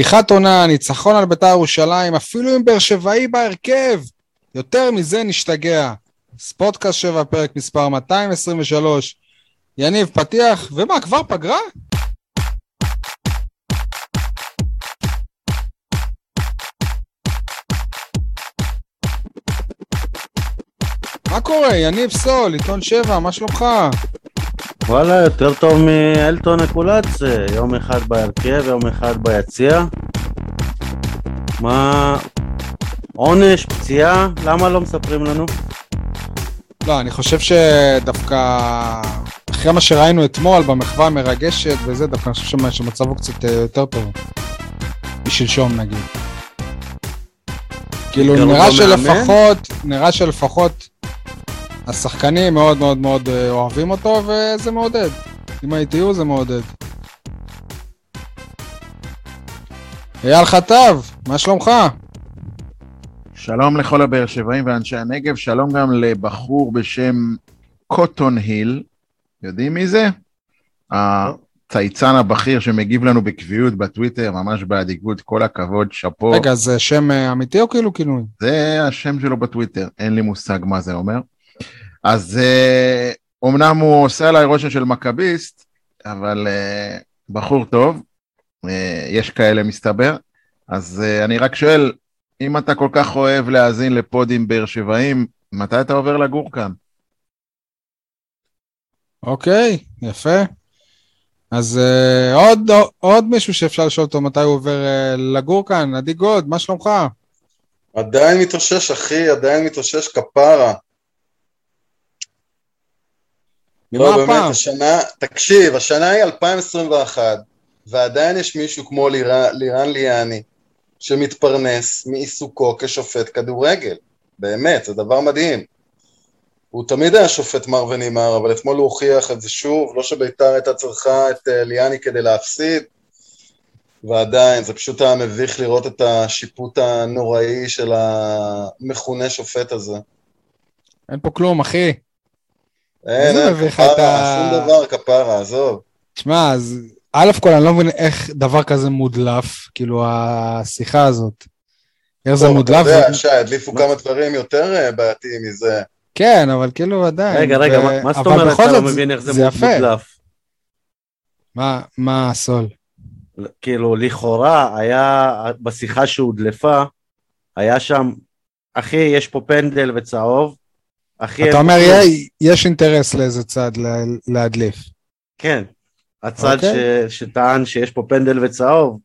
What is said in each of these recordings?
פתיחת עונה, ניצחון על בית"ר ירושלים, אפילו עם באר שבעי בהרכב. יותר מזה נשתגע. ספורטקאסט 7, פרק מספר 223. יניב, פתיח, ומה, כבר פגרה? מה קורה? יניב סול, עיתון 7, מה שלומך? וואלה, יותר טוב מאלטון אקולציה, יום אחד בהרכב, יום אחד ביציע. מה... עונש, פציעה, למה לא מספרים לנו? לא, אני חושב שדווקא אחרי מה שראינו אתמול במחווה המרגשת וזה, דווקא אני חושב שמצבו קצת אה, יותר טוב. משלשום נגיד. כאילו נראה שלפחות, נראה שלפחות השחקנים מאוד מאוד מאוד אה, אוהבים אותו וזה מעודד. אם הייתי הוא זה מעודד. אייל חטב, מה שלומך? שלום לכל הבאר שבעים ואנשי הנגב, שלום גם לבחור בשם קוטון היל. יודעים מי זה? הצייצן הבכיר שמגיב לנו בקביעות בטוויטר, ממש באדיגות, כל הכבוד, שאפו. רגע, זה שם אה, אמיתי או כאילו כינוי? זה השם שלו בטוויטר, אין לי מושג מה זה אומר. אז אומנם הוא עושה עליי רושם של מכביסט, אבל uh, בחור טוב, uh, יש כאלה מסתבר. אז uh, אני רק שואל, אם אתה כל כך אוהב להאזין לפודים באר שבעים, מתי אתה עובר לגור כאן? אוקיי, okay, יפה. אז uh, עוד, עוד מישהו שאפשר לשאול אותו מתי הוא עובר uh, לגור כאן, עדי גוד, מה שלומך? עדיין מתאושש, אחי, עדיין מתאושש כפרה. לא, באמת, הפעם? השנה, תקשיב, השנה היא 2021, ועדיין יש מישהו כמו לירן, לירן ליאני, שמתפרנס מעיסוקו כשופט כדורגל. באמת, זה דבר מדהים. הוא תמיד היה שופט מר ונמהר, אבל אתמול הוא הוכיח את זה שוב, לא שביתר הייתה צריכה את אה, ליאני כדי להפסיד, ועדיין, זה פשוט היה מביך לראות את השיפוט הנוראי של המכונה שופט הזה. אין פה כלום, אחי. אין, אין, כפרה, שום דבר, כפרה, עזוב. תשמע, אז א' כל אני לא מבין איך דבר כזה מודלף, כאילו השיחה הזאת. איך זה מודלף. אתה יודע, שי, הדליפו כמה דברים יותר אה, בעייתיים מזה. כן, אבל כאילו עדיין. רגע, רגע, מה זאת אומרת אתה לא מבין איך זה מודלף? מה, מה הסול? כאילו, לכאורה היה, בשיחה שהודלפה, היה שם, אחי, יש פה פנדל וצהוב, אחי... אתה אומר, יש אינטרס לאיזה צד להדליף. כן, הצד okay. אוקיי. ש, שטען שיש פה פנדל וצהוב,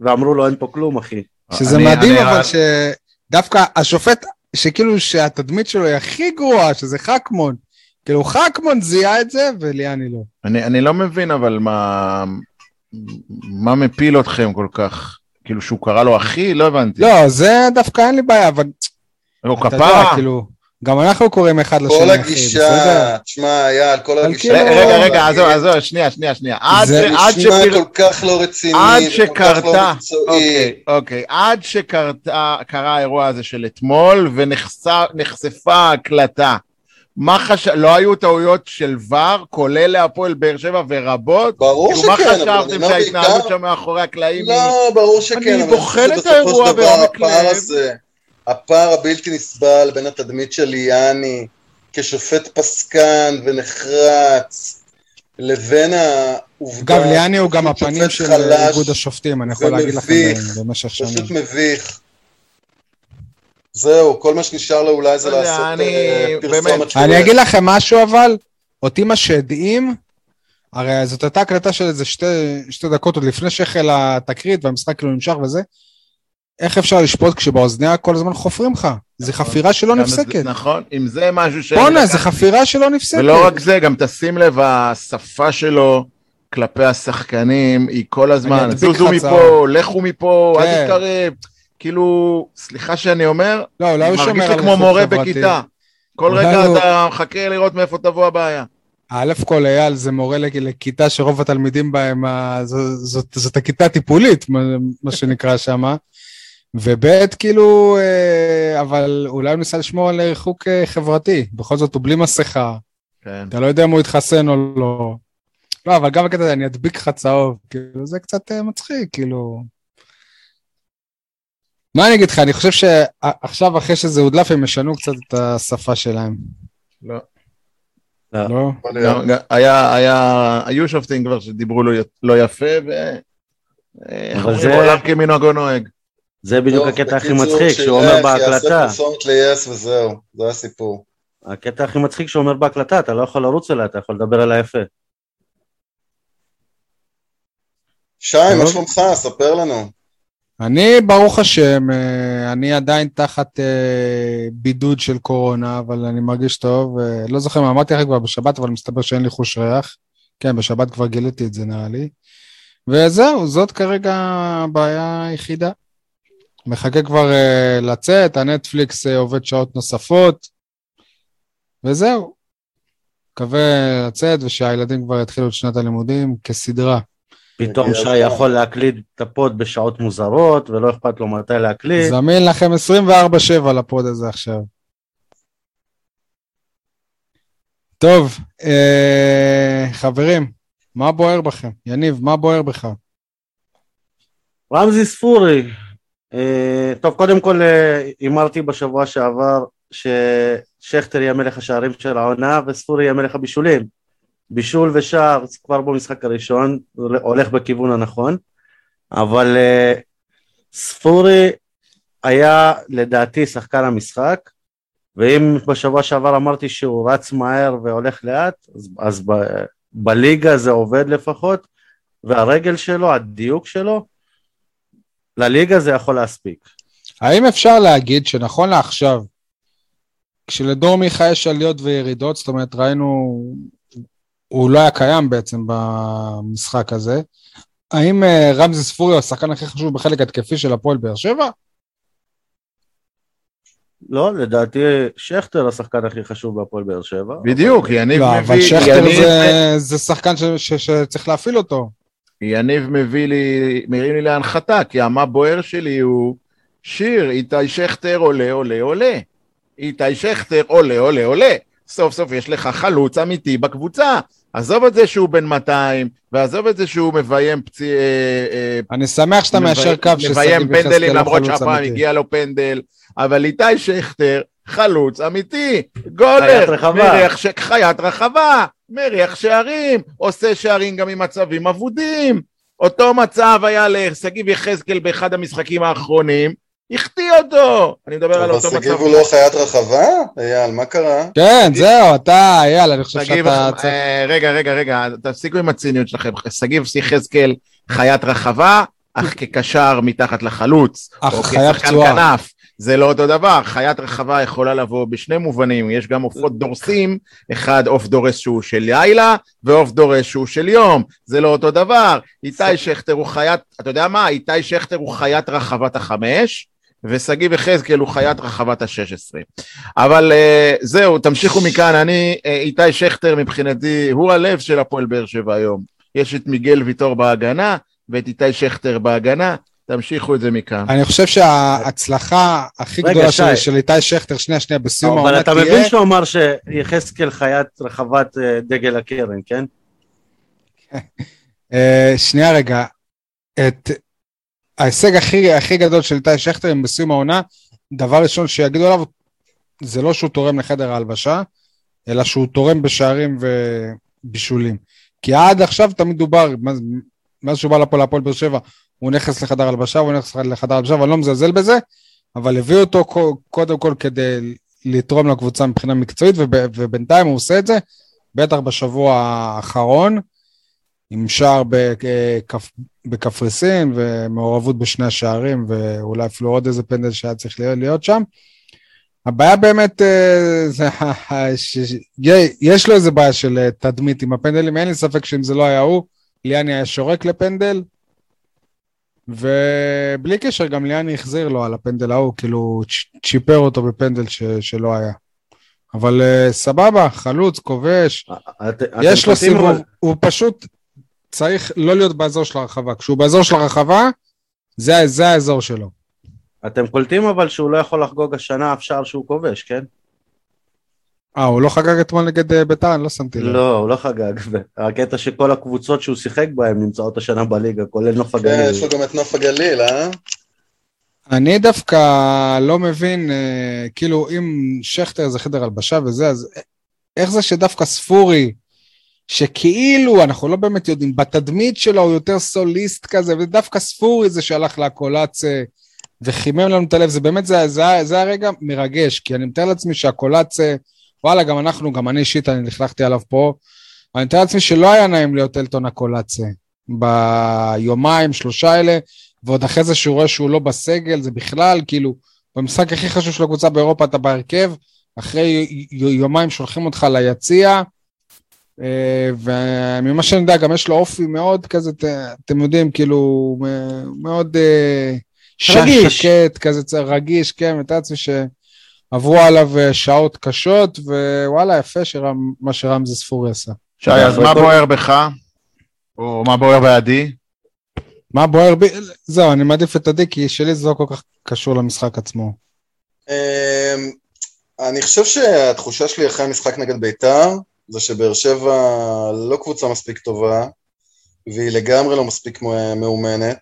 ואמרו לו אין פה כלום, אחי. שזה אני, מדהים, אני אבל שדווקא השופט, שכאילו שהתדמית שלו היא הכי גרועה, שזה חכמון. כאילו חכמון זיהה את זה, וליאני לא. אני, אני לא מבין, אבל מה, מה מפיל אתכם כל כך? כאילו שהוא קרא לו אחי? לא הבנתי. לא, זה דווקא אין לי בעיה, אבל... לא, כפרה. כאילו... גם אנחנו קוראים אחד לשני, כל הגישה, תשמע, אייל, כל הגישה. כאילו- רגע, רגע, עזוב, עזוב, שנייה, שנייה, שנייה. זה נשמע כל כך לא רציני, עד לא שקרתה, אוקיי, אוקיי, עד שקרה האירוע הזה של אתמול, ונחשפה ההקלטה. מה חשב, לא היו טעויות של ור, כולל להפועל באר שבע ורבות? ברור שכן, אבל אני אומר בעיקר... מה חשבתם שההתנהלות שם מאחורי הקלעים לא, ברור שכן. אני בוחן את האירוע בעומק לב. הפער הבלתי נסבל בין התדמית של ליאני כשופט פסקן ונחרץ לבין העובדה... אגב, ליאני הוא גם הפנים של איגוד השופטים, אני יכול להגיד לכם במשך שנים. פשוט מביך. זהו, כל מה שנשאר לו אולי זה לעשות אה, פרסומת שלו. אני אגיד לכם משהו אבל, אותי מה שהדהים, הרי זאת הייתה הקלטה של איזה שתי דקות עוד לפני שהחל התקרית והמשחק כאילו נמשך וזה, איך אפשר לשפוט כשבאוזניה כל הזמן חופרים לך? זה נכון. חפירה שלא נפסקת. נכון, אם זה משהו ש... בואנה, זה חפירה שלא נפסקת. ולא רק זה, גם תשים לב, השפה שלו כלפי השחקנים היא כל הזמן, זוזו מפה, לכו מפה, אל כן. תתקרב. כאילו, סליחה שאני אומר, לא, אולי הוא שומר על מרגיש לי כמו מורה בכיתה. כל רגע אתה מחכה לראות מאיפה תבוא הבעיה. א' כל אייל זה מורה לכיתה שרוב התלמידים בהם, זאת הכיתה הטיפולית, מה שנקרא שם. וב' כאילו, אה, אבל אולי הוא ניסה לשמור על ריחוק אה, חברתי. בכל זאת הוא בלי מסכה. כן. אתה לא יודע אם הוא יתחסן או לא. לא, אבל גם בקטע הזה אני אדביק לך צהוב. כאילו, זה קצת אה, מצחיק, כאילו. מה אני אגיד לך, אני חושב שעכשיו אחרי שזה הודלף הם ישנו קצת את השפה שלהם. לא. לא? לא, היה, היה, היו שופטים כבר שדיברו לא יפה, ו... אבל זה... עולם כמנהגו נוהג. זה בדיוק הקטע הכי מצחיק, שהוא אומר בהקלטה. יעשה פרסומת ליס וזהו, זה הסיפור. הקטע הכי מצחיק שהוא אומר בהקלטה, אתה לא יכול לרוץ אליה, אתה יכול לדבר עליה יפה. שי, מה שלומך? ספר לנו. אני, ברוך השם, אה, אני עדיין תחת אה, בידוד של קורונה, אבל אני מרגיש טוב. אה, לא זוכר מה אמרתי לך כבר בשבת, אבל מסתבר שאין לי חוש ריח. כן, בשבת כבר גיליתי את זה, נראה לי. וזהו, זאת כרגע הבעיה היחידה. מחכה כבר לצאת, הנטפליקס עובד שעות נוספות, וזהו. מקווה לצאת ושהילדים כבר יתחילו את שנת הלימודים כסדרה. פתאום שי יכול להקליד את הפוד בשעות מוזרות, ולא אכפת לו מתי להקליד. זמין לכם 24-7 לפוד הזה עכשיו. טוב, אה, חברים, מה בוער בכם? יניב, מה בוער בך? רמזי ספורי. אה, טוב, קודם כל אה, הימרתי בשבוע שעבר ששכטר יהיה מלך השערים של העונה וספורי יהיה מלך הבישולים. בישול ושער כבר במשחק הראשון, הולך בכיוון הנכון, אבל uh, ספורי היה לדעתי שחקן המשחק, ואם בשבוע שעבר אמרתי שהוא רץ מהר והולך לאט, אז, אז ב, בליגה זה עובד לפחות, והרגל שלו, הדיוק שלו, לליגה זה יכול להספיק. האם אפשר להגיד שנכון לעכשיו, כשלדור מיכה יש עליות וירידות, זאת אומרת ראינו הוא לא היה קיים בעצם במשחק הזה. האם אה, רמזי ספורי הוא השחקן הכי חשוב בחלק התקפי של הפועל באר שבע? לא, לדעתי שכטר השחקן הכי חשוב בהפועל באר שבע. בדיוק, יניב לא, מביא... אבל שכטר. זה, שחקן שצריך להפעיל אותו. יניב מביא לי, מרים לי להנחתה, כי המה בוער שלי הוא שיר, איתי שכטר עולה, עולה, עולה. איתי שכטר עולה, עולה, עולה. סוף סוף יש לך חלוץ אמיתי בקבוצה. עזוב את זה שהוא בן 200, ועזוב את זה שהוא מביים פצי... אה, אה, אני שמח שאתה מיישר קו ששגיב מביים פנדלים למרות שהפעם הגיע לו פנדל, אבל איתי שכטר, חלוץ אמיתי, גולר, מריח ש... חיית רחבה, מריח שערים, עושה שערים גם ממצבים אבודים. אותו מצב היה לשגיב יחזקאל באחד המשחקים האחרונים, החטיא אותו! אני מדבר על אותו מצב. שגיב הוא לא חיית רחבה? אייל, מה קרה? כן, זהו, אתה, אייל, אני חושב שאתה... אה, רגע, רגע, רגע, תפסיקו עם הציניות שלכם. שגיב יחזקאל חיית רחבה, אך כקשר מתחת לחלוץ. אך חיית פצועה. זה לא אותו דבר, חיית רחבה יכולה לבוא בשני מובנים, יש גם עופות דורסים, אחד עוף דורס שהוא של לילה, ועוף דורס שהוא של יום, זה לא אותו דבר. איתי שכטר הוא חיית, אתה יודע מה? איתי שכטר הוא חיית רחבת החמש, ושגיב יחזקאל הוא חיית רחבת השש עשרה. אבל uh, זהו, תמשיכו מכאן, אני, uh, איתי שכטר מבחינתי, הוא הלב של הפועל באר שבע היום. יש את מיגל ויטור בהגנה, ואת איתי שכטר בהגנה, תמשיכו את זה מכאן. אני חושב שההצלחה הכי גדולה של, של איתי שכטר, שנייה שנייה, בסיום העונה תהיה... אבל אתה מבין שהוא אמר שיחזקאל חיית רחבת uh, דגל הקרן, כן? שנייה רגע, את ההישג הכי, הכי גדול של איתי שכטר עם בסיום העונה, דבר ראשון שיגידו עליו, זה לא שהוא תורם לחדר ההלבשה, אלא שהוא תורם בשערים ובישולים. כי עד עכשיו תמיד דובר, מאז שהוא בא לפה להפועל באר שבע, הוא נכנס לחדר הלבשה, הוא נכנס לחדר הלבשה, ואני לא מזלזל בזה, אבל הביאו אותו קודם כל כדי לתרום לקבוצה מבחינה מקצועית, ובינתיים הוא עושה את זה, בטח בשבוע האחרון. עם שער בקפריסין ומעורבות בשני השערים ואולי אפילו עוד איזה פנדל שהיה צריך להיות שם. הבעיה באמת, אה, זה, יש לו איזה בעיה של אה, תדמית עם הפנדלים, אין לי ספק שאם זה לא היה הוא, ליאני היה שורק לפנדל, ובלי קשר גם ליאני החזיר לו על הפנדל ההוא, כאילו צ'יפר אותו בפנדל ש, שלא היה. אבל uh, סבבה, חלוץ, כובש, את, יש לו סיבוב, אבל... הוא פשוט צריך לא להיות באזור של הרחבה. כשהוא באזור של הרחבה, זה, זה האזור שלו. אתם קולטים אבל שהוא לא יכול לחגוג השנה אף שער שהוא כובש, כן? אה, הוא לא חגג אתמול נגד אה, ביתר? אני לא שמתי לב. לא, הוא לא חגג. הקטע שכל הקבוצות שהוא שיחק בהן נמצאות השנה בליגה, כולל נוף הגליל. כן, יש לו גם את נוף הגליל, אה? אני דווקא לא מבין, אה, כאילו, אם שכטר זה חדר הלבשה וזה, אז איך זה שדווקא ספורי, שכאילו, אנחנו לא באמת יודעים, בתדמית שלו הוא יותר סוליסט כזה, ודווקא ספורי זה שהלך לקולאצה וחימם לנו את הלב, זה באמת, זה, זה, זה הרגע מרגש, כי אני מתאר לעצמי שהקולאצה, וואלה, גם אנחנו, גם אני אישית, אני לכלכתי עליו פה, אני מתאר לעצמי שלא היה נעים להיות אלטון הקולאצה ביומיים, שלושה האלה, ועוד אחרי זה שהוא רואה שהוא לא בסגל, זה בכלל, כאילו, במשחק הכי חשוב של הקבוצה באירופה אתה בהרכב, אחרי יומיים שולחים אותך ליציע, אה, וממה שאני יודע, גם יש לו אופי מאוד כזה, אתם יודעים, כאילו, מאוד אה, רגיש. שקט, כזה רגיש, כן, מתאר לעצמי שעברו עליו אה, שעות קשות, ווואלה, יפה שרם, מה שרמזי ספורי עשה. שי, אז מה בוער בך? או מה בוער בעדי? מה בוער בי? זהו, אני מעדיף את עדי, כי שלי זה לא כל כך קשור למשחק עצמו. אמ, אני חושב שהתחושה שלי אחרי המשחק נגד ביתר, זה שבאר שבע לא קבוצה מספיק טובה, והיא לגמרי לא מספיק מאומנת.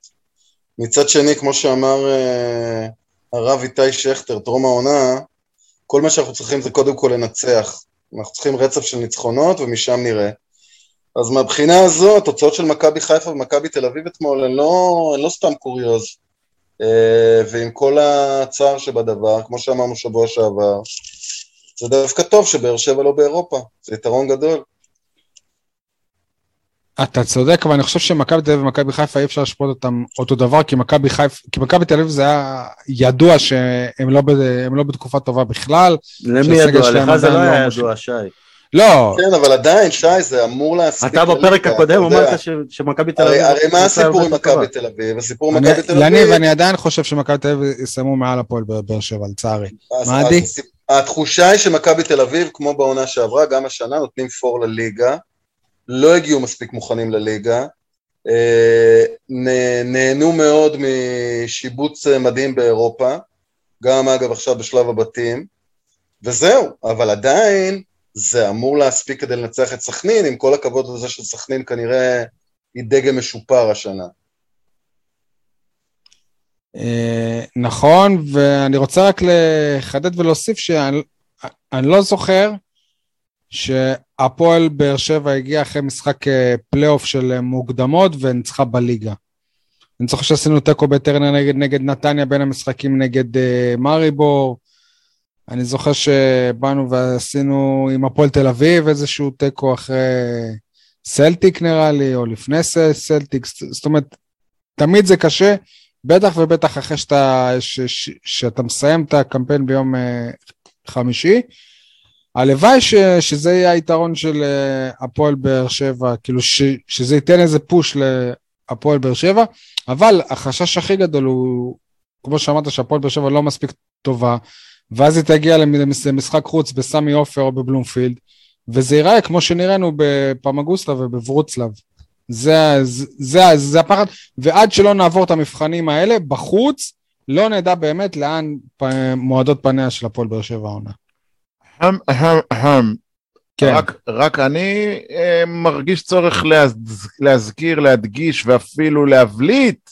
מצד שני, כמו שאמר אה, הרב איתי שכטר, טרום העונה, כל מה שאנחנו צריכים זה קודם כל לנצח. אנחנו צריכים רצף של ניצחונות, ומשם נראה. אז מהבחינה הזו, התוצאות של מכבי חיפה ומכבי תל אביב אתמול הן לא, לא סתם קוריוז. אה, ועם כל הצער שבדבר, כמו שאמרנו שבוע שעבר, זה דווקא טוב שבאר שבע לא באירופה, זה יתרון גדול. אתה צודק, אבל אני חושב שמכבי תל אביב ומכבי חיפה אי אפשר לשפוט אותם אותו דבר, כי מכבי חיפה, כי מכבי תל אביב זה היה ידוע שהם לא, לא בתקופה טובה בכלל. למי ידוע? לך זה לא היה לא ידוע, שי. לא. כן, אבל עדיין, שי, זה אמור להספיק. אתה בפרק הקודם אמרת שמכבי תל אביב... הרי מה הסיפור עם מכבי תל אביב? הסיפור עם מכבי תל אביב... יניב, אני עדיין חושב שמכבי תל אביב יסיימו מעל הפועל באר שבע, לצערי. מה עדי? התחושה היא שמכבי תל אביב, כמו בעונה שעברה, גם השנה נותנים פור לליגה. לא הגיעו מספיק מוכנים לליגה. אה, נהנו מאוד משיבוץ מדהים באירופה, גם אגב עכשיו בשלב הבתים, וזהו, אבל עדיין זה אמור להספיק כדי לנצח את סכנין, עם כל הכבוד לזה של סכנין כנראה היא דגם משופר השנה. אה, נכון, ואני רוצה רק לחדד ולהוסיף שאני לא זוכר שהפועל באר שבע הגיע אחרי משחק אה, פלייאוף של מוקדמות וניצחה בליגה. אני זוכר שעשינו תיקו בטרנר נגד, נגד נתניה בין המשחקים נגד uh, מריבור, אני זוכר שבאנו ועשינו עם הפועל תל אביב איזשהו תיקו אחרי סלטיק נראה לי, או לפני סלטיק, זאת אומרת, תמיד זה קשה, בטח ובטח אחרי שאתה, ש, ש, שאתה מסיים את הקמפיין ביום uh, חמישי. הלוואי ש, שזה יהיה היתרון של uh, הפועל באר שבע, כאילו ש, שזה ייתן איזה פוש להפועל באר שבע, אבל החשש הכי גדול הוא, כמו שאמרת, שהפועל באר שבע לא מספיק טובה, ואז היא תגיע למשחק חוץ בסמי עופר או בבלומפילד, וזה ייראה כמו שנראינו בפמגוסטה ובברוצלב. זה, זה, זה, זה הפחד, ועד שלא נעבור את המבחנים האלה, בחוץ, לא נדע באמת לאן מועדות פניה של הפועל באר שבע העונה. אהם, אהם, אהם. כן. רק, רק אני אה, מרגיש צורך להז, להזכיר, להדגיש ואפילו להבליט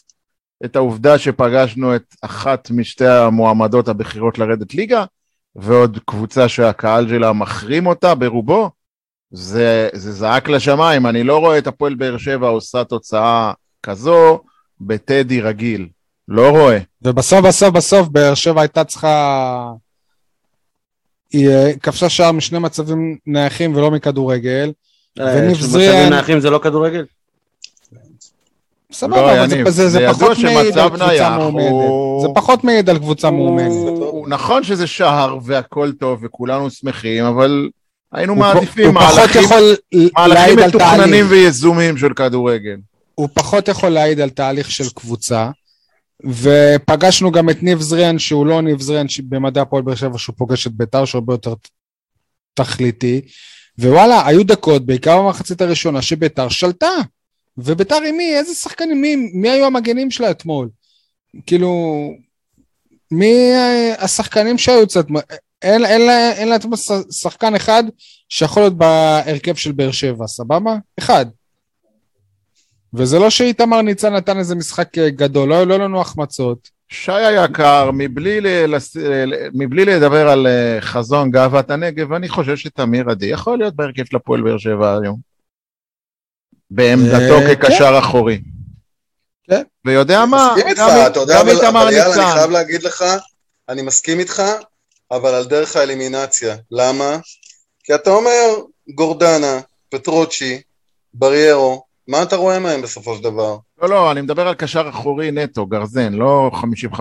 את העובדה שפגשנו את אחת משתי המועמדות הבכירות לרדת ליגה, ועוד קבוצה שהקהל שלה מחרים אותה ברובו, זה, זה זעק לשמיים. אני לא רואה את הפועל באר שבע עושה תוצאה כזו בטדי רגיל. לא רואה. ובסוף בסוף בסוף באר שבע הייתה צריכה... היא אה, כבשה שער משני מצבים נייחים ולא מכדורגל. אה, וניב זריאן... מצבים נייחים זה לא כדורגל? סבבה, לא, אבל זה, פחות מעיד על קבוצה מאומנת. זה פחות מעיד על קבוצה מאומנת. נכון שזה שער והכל טוב וכולנו שמחים, אבל היינו מעדיפים מהלכים מתוכננים ויזומים של כדורגל. הוא פחות יכול להעיד על תהליך של קבוצה, ופגשנו גם את ניב זריאן, שהוא לא ניב זריאן במדעי הפועל באר שבע, שהוא פוגש את ביתר, שהוא הרבה יותר תכליתי, ווואלה, היו דקות, בעיקר במחצית הראשונה, שביתר שלטה. וביתר עם מי? איזה שחקנים? מי, מי היו המגנים שלה אתמול? כאילו, מי השחקנים שהיו קצת... אין, אין, אין לה שחקן אחד שיכול להיות בהרכב של באר שבע, סבבה? אחד. וזה לא שאיתמר ניצן נתן איזה משחק גדול, לא היו לא לנו החמצות. שי היקר, מבלי, ל... מבלי לדבר על אה, חזון גאוות הנגב, אני חושב שתמיר עדי יכול להיות בהרכב של הפועל באר שבע היום. בעמדתו אה, כקשר כן. אחורי. כן. ויודע מה, גם איתמר ניצן. אני חייב להגיד לך, אני מסכים איתך, אבל על דרך האלימינציה. למה? כי אתה אומר, גורדנה, פטרוצ'י, בריירו, מה אתה רואה מהם בסופו של דבר? לא, לא, אני מדבר על קשר אחורי נטו, גרזן, לא 50-50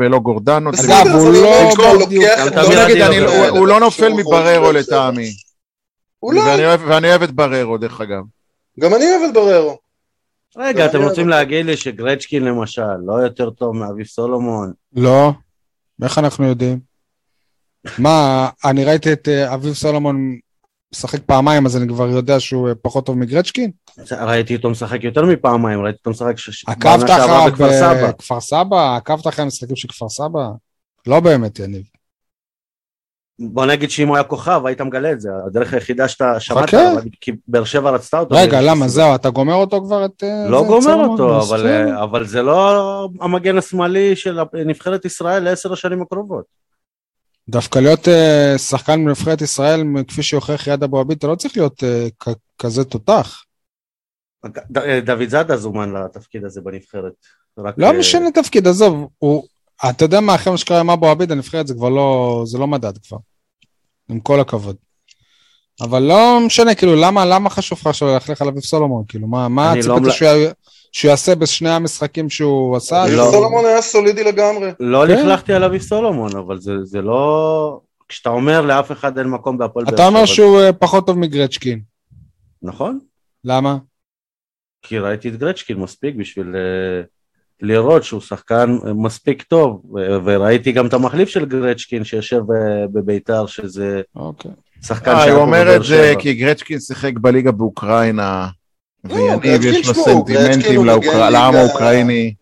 ולא גורדנו. אגב, הוא לא... הוא לא נופל מבררו לטעמי. ואני אוהב את בררו, דרך אגב. גם אני אוהב את בררו. רגע, אתם רוצים להגיד לי שגרצ'קין למשל לא יותר טוב מאביב סולומון? לא. איך אנחנו יודעים? מה, אני ראיתי את אה, אביב סולומון משחק פעמיים, אז אני כבר יודע שהוא אה, פחות טוב מגרצ'קין? ראיתי אותו משחק יותר מפעמיים, ראיתי אותו משחק עקבת אחריו בכפר סבא? עקבת אחרי המשחקים של כפר סבא? לא באמת, יניב. בוא נגיד שאם הוא היה כוכב, היית מגלה את זה, הדרך היחידה שאתה שמעת, כי באר שבע רצתה אותו. רגע, למה, זהו, אתה גומר אותו כבר את... אה, לא גומר אותו, אבל זה לא המגן השמאלי של נבחרת ישראל לעשר השנים הקרובות. דווקא להיות uh, שחקן בנבחרת ישראל, כפי שהוכיח יד אבו עביד, אתה לא צריך להיות uh, כזה תותח. דוד זאדה זומן לתפקיד הזה בנבחרת. לא uh... משנה תפקיד, עזוב, הוא, אתה יודע מה, אחרי מה שקרה עם אבו עביד, הנבחרת זה כבר לא, זה לא מדד כבר. עם כל הכבוד. אבל לא משנה, כאילו, למה, למה חשוב לך עכשיו ללכלך על אביב סולומון? כאילו, מה, מה לא ציפית לא... שהוא... שהוא יעשה בשני המשחקים שהוא עשה. אביב לא. סולומון היה סולידי לגמרי. לא כן. לכלכתי על אביב סולומון, אבל זה, זה לא... כשאתה אומר לאף אחד אין מקום בהפועל באר שבע. אתה אומר שהוא אה, פחות טוב מגרצ'קין. נכון. למה? כי ראיתי את גרצ'קין מספיק בשביל uh, לראות שהוא שחקן מספיק טוב, וראיתי גם את המחליף של גרצ'קין שיושב בביתר, שזה אוקיי. שחקן שהיה פה בבאר שבע. הוא אומר את זה כי גרצ'קין שיחק בליגה באוקראינה. ויניב יש לו סנטימנטים לעם האוקראיני.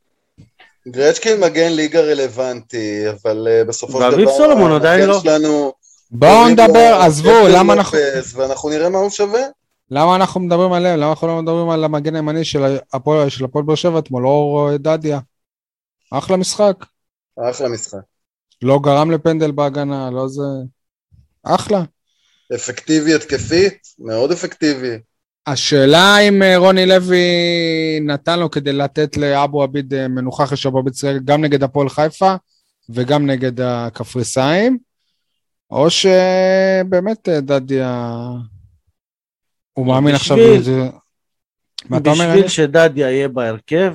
גרצ'קין מגן ליגה רלוונטי, אבל אה, בסופו של דבר... ואביב סולומון עדיין לא. בואו נדבר, עזבו, למה אנחנו... ואנחנו נראה מה הוא שווה. למה אנחנו מדברים עליהם? למה אנחנו לא מדברים על המגן הימני של הפועל באר שבע אתמול, אור דדיה? אחלה משחק. אחלה משחק. לא גרם לפנדל בהגנה, לא זה... אחלה. אפקטיבי התקפית, מאוד אפקטיבי. השאלה אם אה, רוני לוי נתן לו כדי לתת לאבו עביד אה, מנוחה אחרי שאבו עביד שיחק גם נגד הפועל חיפה וגם נגד הקפריסאים, או שבאמת אה, דדיה... הוא מאמין עכשיו... מה אתה אומר? בשביל שדדיה יהיה בהרכב,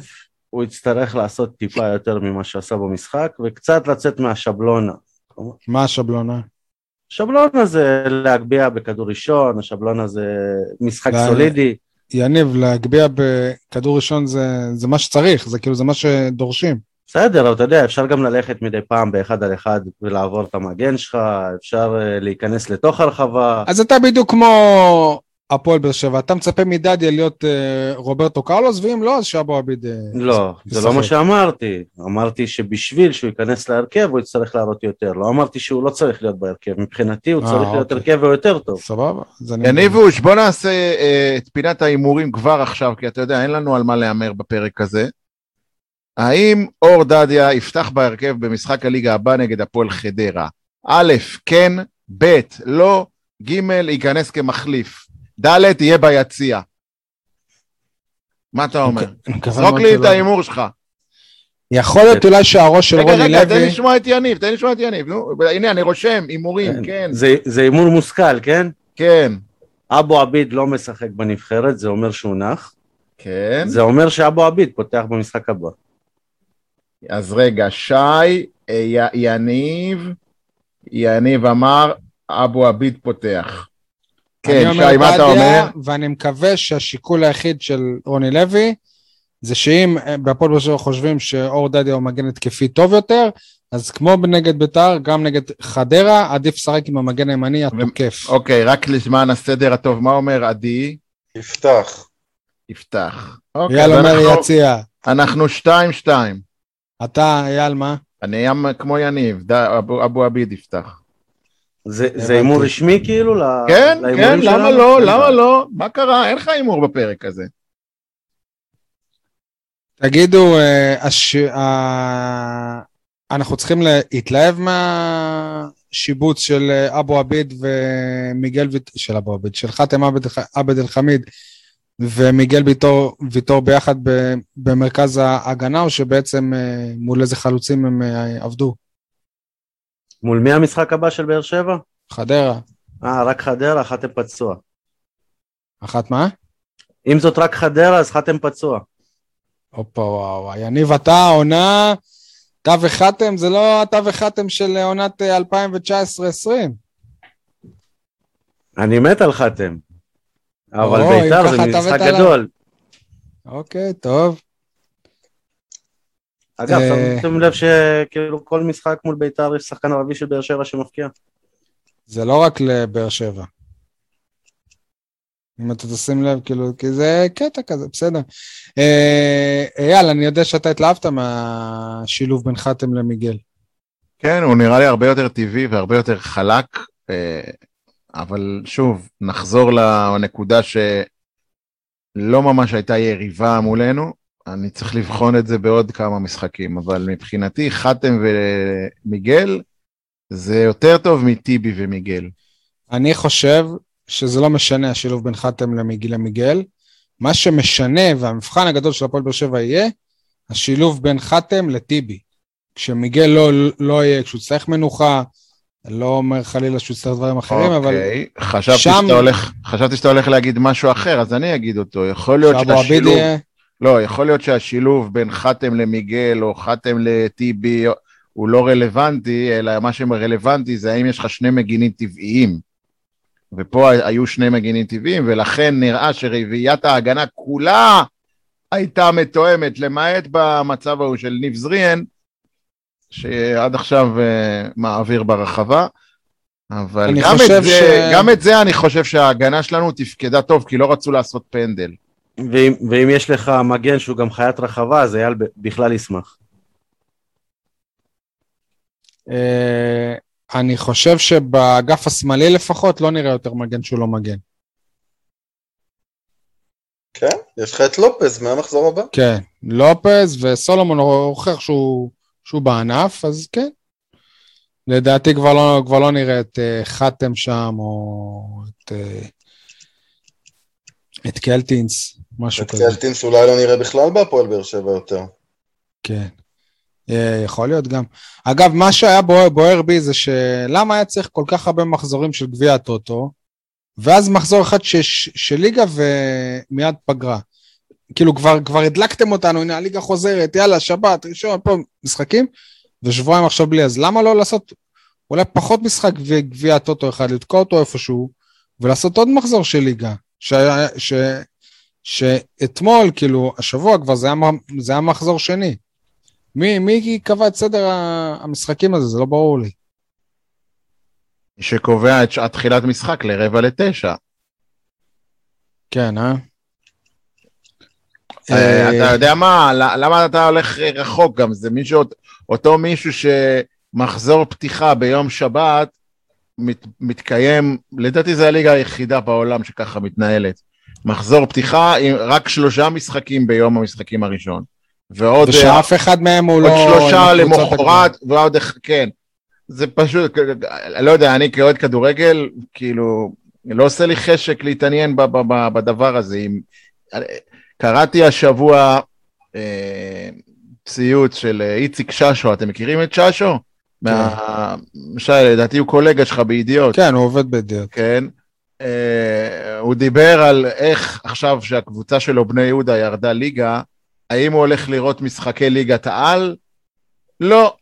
הוא יצטרך לעשות טיפה יותר ממה שעשה במשחק, וקצת לצאת מהשבלונה. מה השבלונה? השבלון הזה להגביה בכדור ראשון, השבלון הזה משחק לה... סולידי. יניב, להגביה בכדור ראשון זה, זה מה שצריך, זה כאילו זה מה שדורשים. בסדר, אבל אתה יודע, אפשר גם ללכת מדי פעם באחד על אחד ולעבור את המגן שלך, אפשר uh, להיכנס לתוך הרחבה. אז אתה בדיוק כמו הפועל באר שבע, אתה מצפה מדדיה להיות אה, רוברטו קרלוס, ואם לא, אז שאבו עביד... אה, לא, זה לא מה שאמרתי. אמרתי שבשביל שהוא ייכנס להרכב, הוא יצטרך לעלות יותר. לא אמרתי שהוא לא צריך להיות בהרכב. מבחינתי הוא צריך להיות אוקיי. הרכב ויותר טוב. סבבה. יניבוש, בוא נעשה אה, את פינת ההימורים כבר עכשיו, כי אתה יודע, אין לנו על מה להמר בפרק הזה. האם אור דדיה יפתח בהרכב במשחק הליגה הבא נגד הפועל חדרה? א', כן, ב', לא, ג', ייכנס כמחליף. ד' יהיה ביציע. מה אתה אומר? זרוק לי את ההימור שלך. יכול להיות אולי שהראש של רוני לוי... רגע, רגע, תן לי לשמוע את יניב, תן לי לשמוע את יניב. נו, הנה, אני רושם, הימורים, כן. כן. זה הימור מושכל, כן? כן. אבו עביד לא משחק בנבחרת, זה אומר שהוא נח. כן. זה אומר שאבו עביד פותח במשחק הבא. אז רגע, שי, אה, יניב, יניב אמר, אבו עביד פותח. כן, שי, מה אתה אומר? ואני מקווה שהשיקול היחיד של רוני לוי, זה שאם בהפועל באר שבע חושבים שאור דדיה הוא מגן התקפי טוב יותר, אז כמו נגד ביתר, גם נגד חדרה, עדיף לשחק עם המגן הימני התוקף. אוקיי, רק לזמן הסדר הטוב, מה אומר עדי? יפתח. יפתח. אוקיי, אייל אומר יציע. אנחנו שתיים שתיים. אתה, אייל, מה? אני כמו יניב, אבו עביד יפתח. זה הימור רשמי כאילו? כן, כן, למה לא? למה לא? מה קרה? אין לך הימור בפרק הזה. תגידו, אה, אנחנו צריכים להתלהב מהשיבוץ של אבו עביד ומיגל ויטור, של אבו עביד, של חאתם עבד אל חמיד ומיגל ויטור, ויטור ביחד במרכז ההגנה, או שבעצם אה, מול איזה חלוצים הם אה, עבדו? מול מי המשחק הבא של באר שבע? חדרה. אה, רק חדרה, חתם פצוע. אחת מה? אם זאת רק חדרה, אז חתם פצוע. הופה, וואו. יניב, אתה עונה, אתה וחתם, זה לא אתה וחתם של עונת 2019-2020. אני מת על חתם. אבל בית"ר זה משחק גדול. אוקיי, טוב. אגב, אה, שמתם לב שכאילו כל משחק מול בית"ר יש שחקן ערבי של באר שבע שמפקיע? זה לא רק לבאר שבע. אם אתה תשים לב, כאילו, כי זה קטע כזה, בסדר. אה, אייל, אני יודע שאתה התלהבת מהשילוב בין חתם למיגל. כן, הוא נראה לי הרבה יותר טבעי והרבה יותר חלק, אה, אבל שוב, נחזור לנקודה שלא ממש הייתה יריבה מולנו, אני צריך לבחון את זה בעוד כמה משחקים, אבל מבחינתי חתם ומיגל זה יותר טוב מטיבי ומיגל. אני חושב שזה לא משנה השילוב בין חתם למיגל למיגל. מה שמשנה, והמבחן הגדול של הפועל באר שבע יהיה, השילוב בין חתם לטיבי. כשמיגל לא, לא יהיה, כשהוא צריך מנוחה, לא אומר חלילה שהוא יצטרך דברים אחרים, אבל... אוקיי, חשבתי, שם... שאתה הולך, חשבתי שאתה הולך להגיד משהו אחר, אז אני אגיד אותו. יכול להיות שהשילוב... לא, יכול להיות שהשילוב בין חתם למיגל או חתם לטיבי הוא לא רלוונטי, אלא מה שרלוונטי זה האם יש לך שני מגינים טבעיים. ופה היו שני מגינים טבעיים, ולכן נראה שרביעיית ההגנה כולה הייתה מתואמת, למעט במצב ההוא של ניב זריאן, שעד עכשיו uh, מעביר ברחבה. אבל גם את, זה, ש... גם את זה אני חושב שההגנה שלנו תפקדה טוב, כי לא רצו לעשות פנדל. ואם, ואם יש לך מגן שהוא גם חיית רחבה, אז אייל בכלל ישמח. אה, אני חושב שבאגף השמאלי לפחות לא נראה יותר מגן שהוא לא מגן. כן, יש לך את לופז מהמחזור הבא. כן, לופז וסולומון הוכיח שהוא, שהוא בענף, אז כן. לדעתי כבר לא, כבר לא נראה את uh, חתם שם, או את, uh, את קלטינס, משהו כזה. את קלטינס אולי לא נראה בכלל בהפועל באר שבע יותר. כן. אה, יכול להיות גם. אגב, מה שהיה בוער, בוער בי זה שלמה היה צריך כל כך הרבה מחזורים של גביע הטוטו, ואז מחזור אחד ש, של ליגה ומיד פגרה. כאילו כבר, כבר הדלקתם אותנו, הנה הליגה חוזרת, יאללה, שבת, ראשון, פה, משחקים, ושבועיים עכשיו בלי, אז למה לא לעשות אולי פחות משחק גביע הטוטו אחד, לתקוע אותו איפשהו, ולעשות עוד מחזור של ליגה, ש, ש, שאתמול, כאילו, השבוע כבר זה היה, זה היה מחזור שני. מי, מי קבע את סדר המשחקים הזה? זה לא ברור לי. מי שקובע את שעת תחילת משחק לרבע לתשע. כן, אה? אה אתה יודע מה, למה אתה הולך רחוק גם? זה מישהו, אותו מישהו שמחזור פתיחה ביום שבת מת, מתקיים, לדעתי זו הליגה היחידה בעולם שככה מתנהלת. מחזור פתיחה עם רק שלושה משחקים ביום המשחקים הראשון. ועוד... ושאף אחד מהם הוא לא... עוד שלושה למחרת, ועוד... כן. זה פשוט, לא יודע, אני כאוהד כדורגל, כאילו, לא עושה לי חשק להתעניין בדבר הזה. אם... קראתי השבוע אה, ציוץ של איציק ששו, אתם מכירים את ששו? כן. מה... לדעתי הוא קולגה שלך בידיעות. כן, הוא עובד בידיעות. כן. אה, הוא דיבר על איך עכשיו שהקבוצה שלו, בני יהודה, ירדה ליגה, האם הוא הולך לראות משחקי ליגת העל? לא.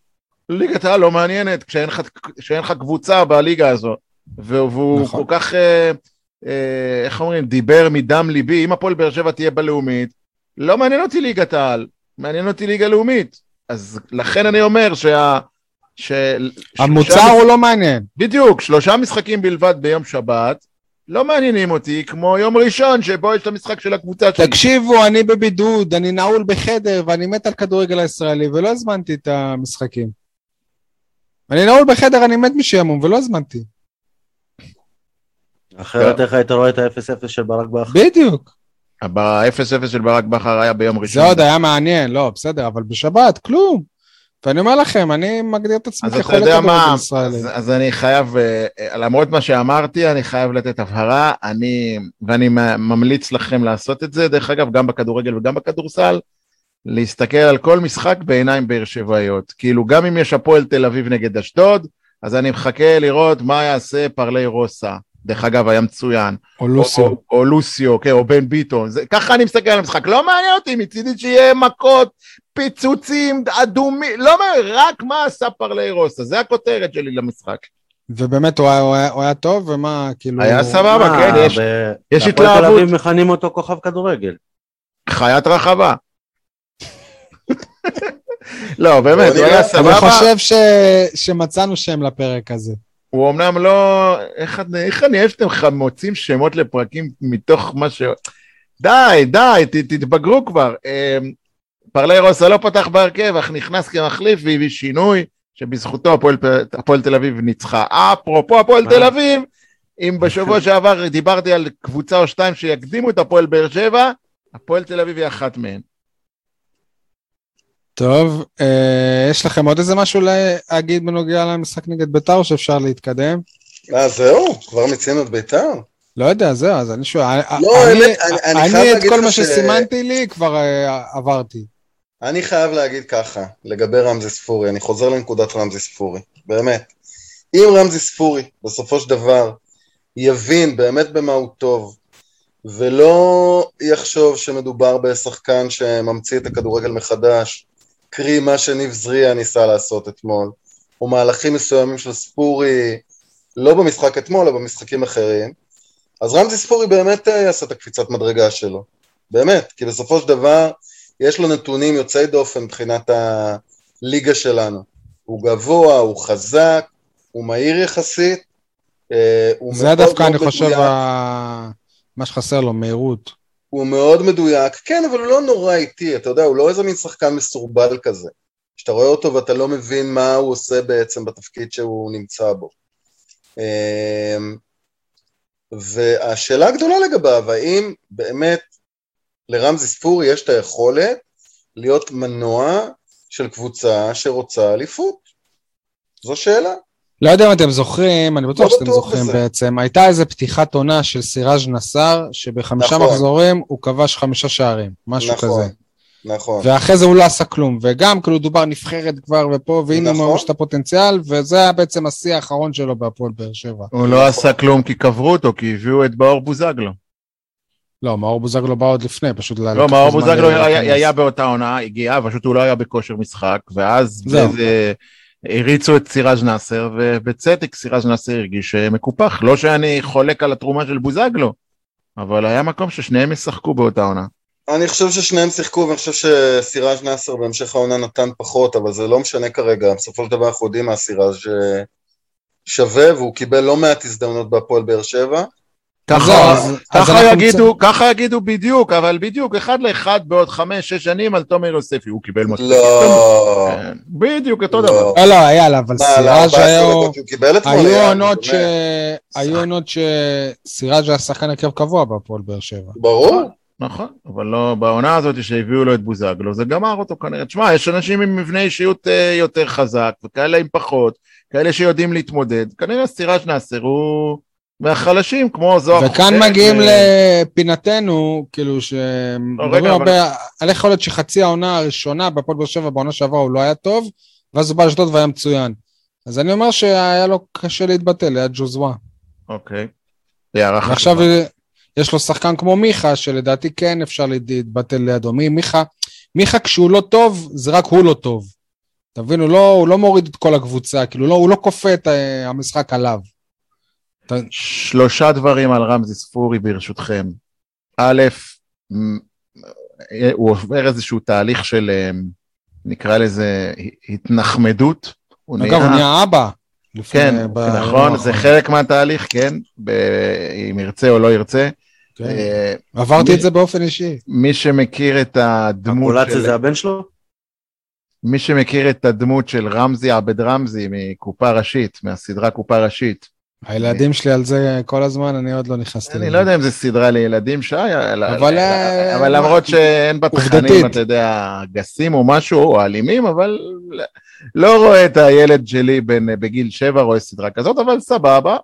ליגת העל לא מעניינת כשאין לך, כשאין לך קבוצה בליגה הזו. והוא נכון. כל כך, אה, אה, איך אומרים, דיבר מדם ליבי, אם הפועל באר שבע תהיה בלאומית, לא מעניין אותי ליגת העל, מעניין אותי ליגה לאומית. אז לכן אני אומר שה... ש... המוצר שלושה... הוא לא מעניין. בדיוק, שלושה משחקים בלבד ביום שבת, לא מעניינים אותי, כמו יום ראשון שבו יש את המשחק של הקבוצה שלי. תקשיבו, אני בבידוד, אני נעול בחדר ואני מת על כדורגל הישראלי ולא הזמנתי את המשחקים. אני נעול בחדר, אני מת משעמום ולא הזמנתי. אחרת איך היית רואה את ה-0-0 של ברק בכר? בדיוק. ב-0-0 של ברק בכר היה ביום ראשון. זה עוד היה מעניין, לא, בסדר, אבל בשבת, כלום. ואני אומר לכם, אני מגדיר את עצמי כחולה כדורגל ישראלי. אז, אז אני חייב, אה, למרות מה שאמרתי, אני חייב לתת הבהרה, אני, ואני ממליץ לכם לעשות את זה, דרך אגב, גם בכדורגל וגם בכדורסל, להסתכל על כל משחק בעיניים באר שבעיות. כאילו, גם אם יש הפועל תל אביב נגד אשדוד, אז אני מחכה לראות מה יעשה פרלי רוסה. דרך אגב, היה מצוין. או לוסיו. או, או, או לוסיו, כן, או בן ביטון. זה, ככה אני מסתכל על המשחק. לא מעניין אותי, מצידי שיהיה מכות, פיצוצים, אדומים, לא מעניין, רק מה עשה פרלי רוסה. זה הכותרת שלי למשחק. ובאמת הוא היה, הוא, היה, הוא היה טוב, ומה, כאילו... היה סבבה, מה, כן, יש, ב... יש התלהבות. הפועל תל אביב מכנים אותו כוכב כדורגל. חיית רחבה. לא, באמת, הוא היה סבבה. אני חושב ש... שמצאנו שם לפרק הזה. הוא אמנם לא... איך, איך אני אוהב שאתם מוצאים שמות לפרקים מתוך מה ש... די, די, ת, תתבגרו כבר. אמ, פרלי רוסה לא פתח בהרכב, אך נכנס כמחליף והביא שינוי, שבזכותו הפועל, הפועל תל אביב ניצחה. אפרופו הפועל תל אביב, אם בשבוע שעבר דיברתי על קבוצה או שתיים שיקדימו את הפועל באר שבע, הפועל תל אביב היא אחת מהן. טוב, אה, יש לכם עוד איזה משהו להגיד בנוגע למשחק נגד ביתר, או שאפשר להתקדם? אה, זהו? כבר מציין את ביתר? לא יודע, זהו, אז אני שואל. לא, אני, אני, אני, אני ש... אני את כל מה שסימנתי לי כבר אה, עברתי. אני חייב להגיד ככה, לגבי רמזי ספורי, אני חוזר לנקודת רמזי ספורי, באמת. אם רמזי ספורי, בסופו של דבר, יבין באמת במה הוא טוב, ולא יחשוב שמדובר בשחקן שממציא את הכדורגל מחדש, קרי מה שניב זריה ניסה לעשות אתמול, או מהלכים מסוימים של ספורי, לא במשחק אתמול, אלא במשחקים אחרים, אז רמזי ספורי באמת אה, יעשה את הקפיצת מדרגה שלו, באמת, כי בסופו של דבר יש לו נתונים יוצאי דופן מבחינת הליגה שלנו. הוא גבוה, הוא חזק, הוא מהיר יחסית, אה, הוא זה דווקא אני חושב ה... מה שחסר לו, מהירות. הוא מאוד מדויק, כן, אבל הוא לא נורא איטי, אתה יודע, הוא לא איזה מין שחקן מסורבל כזה. שאתה רואה אותו ואתה לא מבין מה הוא עושה בעצם בתפקיד שהוא נמצא בו. אמ, והשאלה הגדולה לגביו, האם באמת לרמזי ספורי יש את היכולת להיות מנוע של קבוצה שרוצה אליפות? זו שאלה. לא יודע אם אתם זוכרים, אני בטוח לא שאתם זוכרים בזה. בעצם, הייתה איזו פתיחת עונה של סיראז' נסאר, שבחמישה נכון. מחזורים הוא כבש חמישה שערים, משהו נכון, כזה. נכון. ואחרי זה הוא לא עשה כלום, וגם כאילו דובר נבחרת כבר ופה, והנה נכון. ממש את הפוטנציאל, וזה היה בעצם השיא האחרון שלו בהפועל באר שבע. הוא לא עשה כלום כי קברו אותו, כי הביאו את באור בוזגלו. לא, מאור בוזגלו בא עוד לפני, פשוט... לא, מאור בוזגלו היה, היה באותה עונה, הגיע, פשוט הוא לא היה בכושר משחק, ואז זה, הריצו את סיראז' נאסר, ובצדק סיראז' נאסר הרגיש מקופח. לא שאני חולק על התרומה של בוזגלו, אבל היה מקום ששניהם ישחקו באותה עונה. אני חושב ששניהם שיחקו, ואני חושב שסיראז' נאסר בהמשך העונה נתן פחות, אבל זה לא משנה כרגע, בסופו של דבר אנחנו יודעים מה סיראז' שווה, והוא קיבל לא מעט הזדמנות בהפועל באר שבע. ככה, ככה יגידו, ככה יגידו בדיוק, אבל בדיוק, אחד לאחד בעוד חמש, שש שנים על תומר יוספי, הוא קיבל מספיק. לא. כן, בדיוק, אותו דבר. לא, לא, היה לה, אבל סיראז' היו עונות ש... היו עונות שסיראז' היה שחקן הרכב קבוע בהפועל באר שבע. ברור. נכון, אבל לא, בעונה הזאת שהביאו לו את בוזגלו, זה גמר אותו כנראה. תשמע, יש אנשים עם מבנה אישיות אה, יותר חזק, וכאלה עם פחות, כאלה שיודעים להתמודד. כנראה סיראז' נאסר הוא... מהחלשים, כמו זוהר. וכאן מגיעים ו... לפינתנו, כאילו, שמדברים לא, הרבה. על יכול להיות שחצי העונה הראשונה בהפועל באר שבע בעונה שעברה הוא לא היה טוב, ואז הוא בא לאשדוד והיה מצוין. אז אני אומר שהיה לו קשה להתבטא ליד ג'וזווה. אוקיי. ועכשיו יש לו שחקן כמו מיכה, שלדעתי כן אפשר להתבטא לידו. מי, מיכה, מיכה כשהוא לא טוב, זה רק הוא לא טוב. אתה מבין? הוא לא, הוא לא מוריד את כל הקבוצה, כאילו, לא, הוא לא כופה את אה, המשחק עליו. שלושה דברים על רמזי ספורי ברשותכם. א', הוא עובר איזשהו תהליך של, אה, נקרא לזה, התנחמדות. אגב, הוא נהיה אבא. כן, נכון, זה חלק מהתהליך, כן, אם ירצה או לא ירצה. כן. אה, עברתי את זה באופן אישי. מי שמכיר את הדמות של... זה הבן שלו? מי שמכיר את הדמות של רמזי עבד רמזי מקופה ראשית, מהסדרה קופה ראשית, הילדים שלי על זה כל הזמן, אני עוד לא נכנסתי אני לא יודע אם זה סדרה לילדים, שי, אבל... אבל למרות שאין בה תכנים, אתה יודע, גסים או משהו, או אלימים, אבל לא רואה את הילד שלי בגיל שבע רואה סדרה כזאת, אבל סבבה.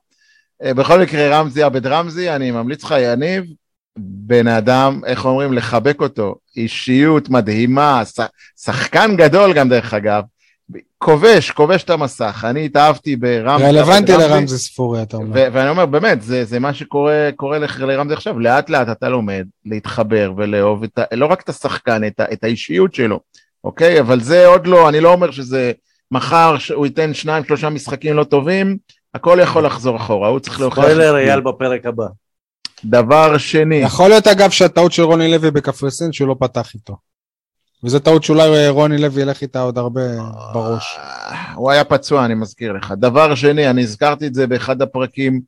בכל מקרה, רמזי עבד רמזי, אני ממליץ לך, יניב, בן אדם, איך אומרים, לחבק אותו, אישיות מדהימה, שחקן גדול גם דרך אגב, כובש, כובש את המסך, אני התאהבתי ברמזי. רלוונטי לרמזי ספורי, אתה אומר. ואני אומר, באמת, זה, זה מה שקורה לרמזי עכשיו, לאט לאט אתה לומד להתחבר ולאהוב את ה, לא רק את השחקן, את, ה, את האישיות שלו, אוקיי? אבל זה עוד לא, אני לא אומר שזה מחר הוא ייתן שניים, שלושה משחקים לא טובים, הכל יכול לחזור אחורה, הוא צריך להוכיח... ספוילר אייל בפרק הבא. דבר שני. יכול להיות אגב שהטעות של רוני לוי בקפריסין שהוא לא פתח איתו. וזו טעות שאולי רוני לוי ילך איתה עוד הרבה בראש. הוא היה פצוע, אני מזכיר לך. דבר שני, אני הזכרתי את זה באחד הפרקים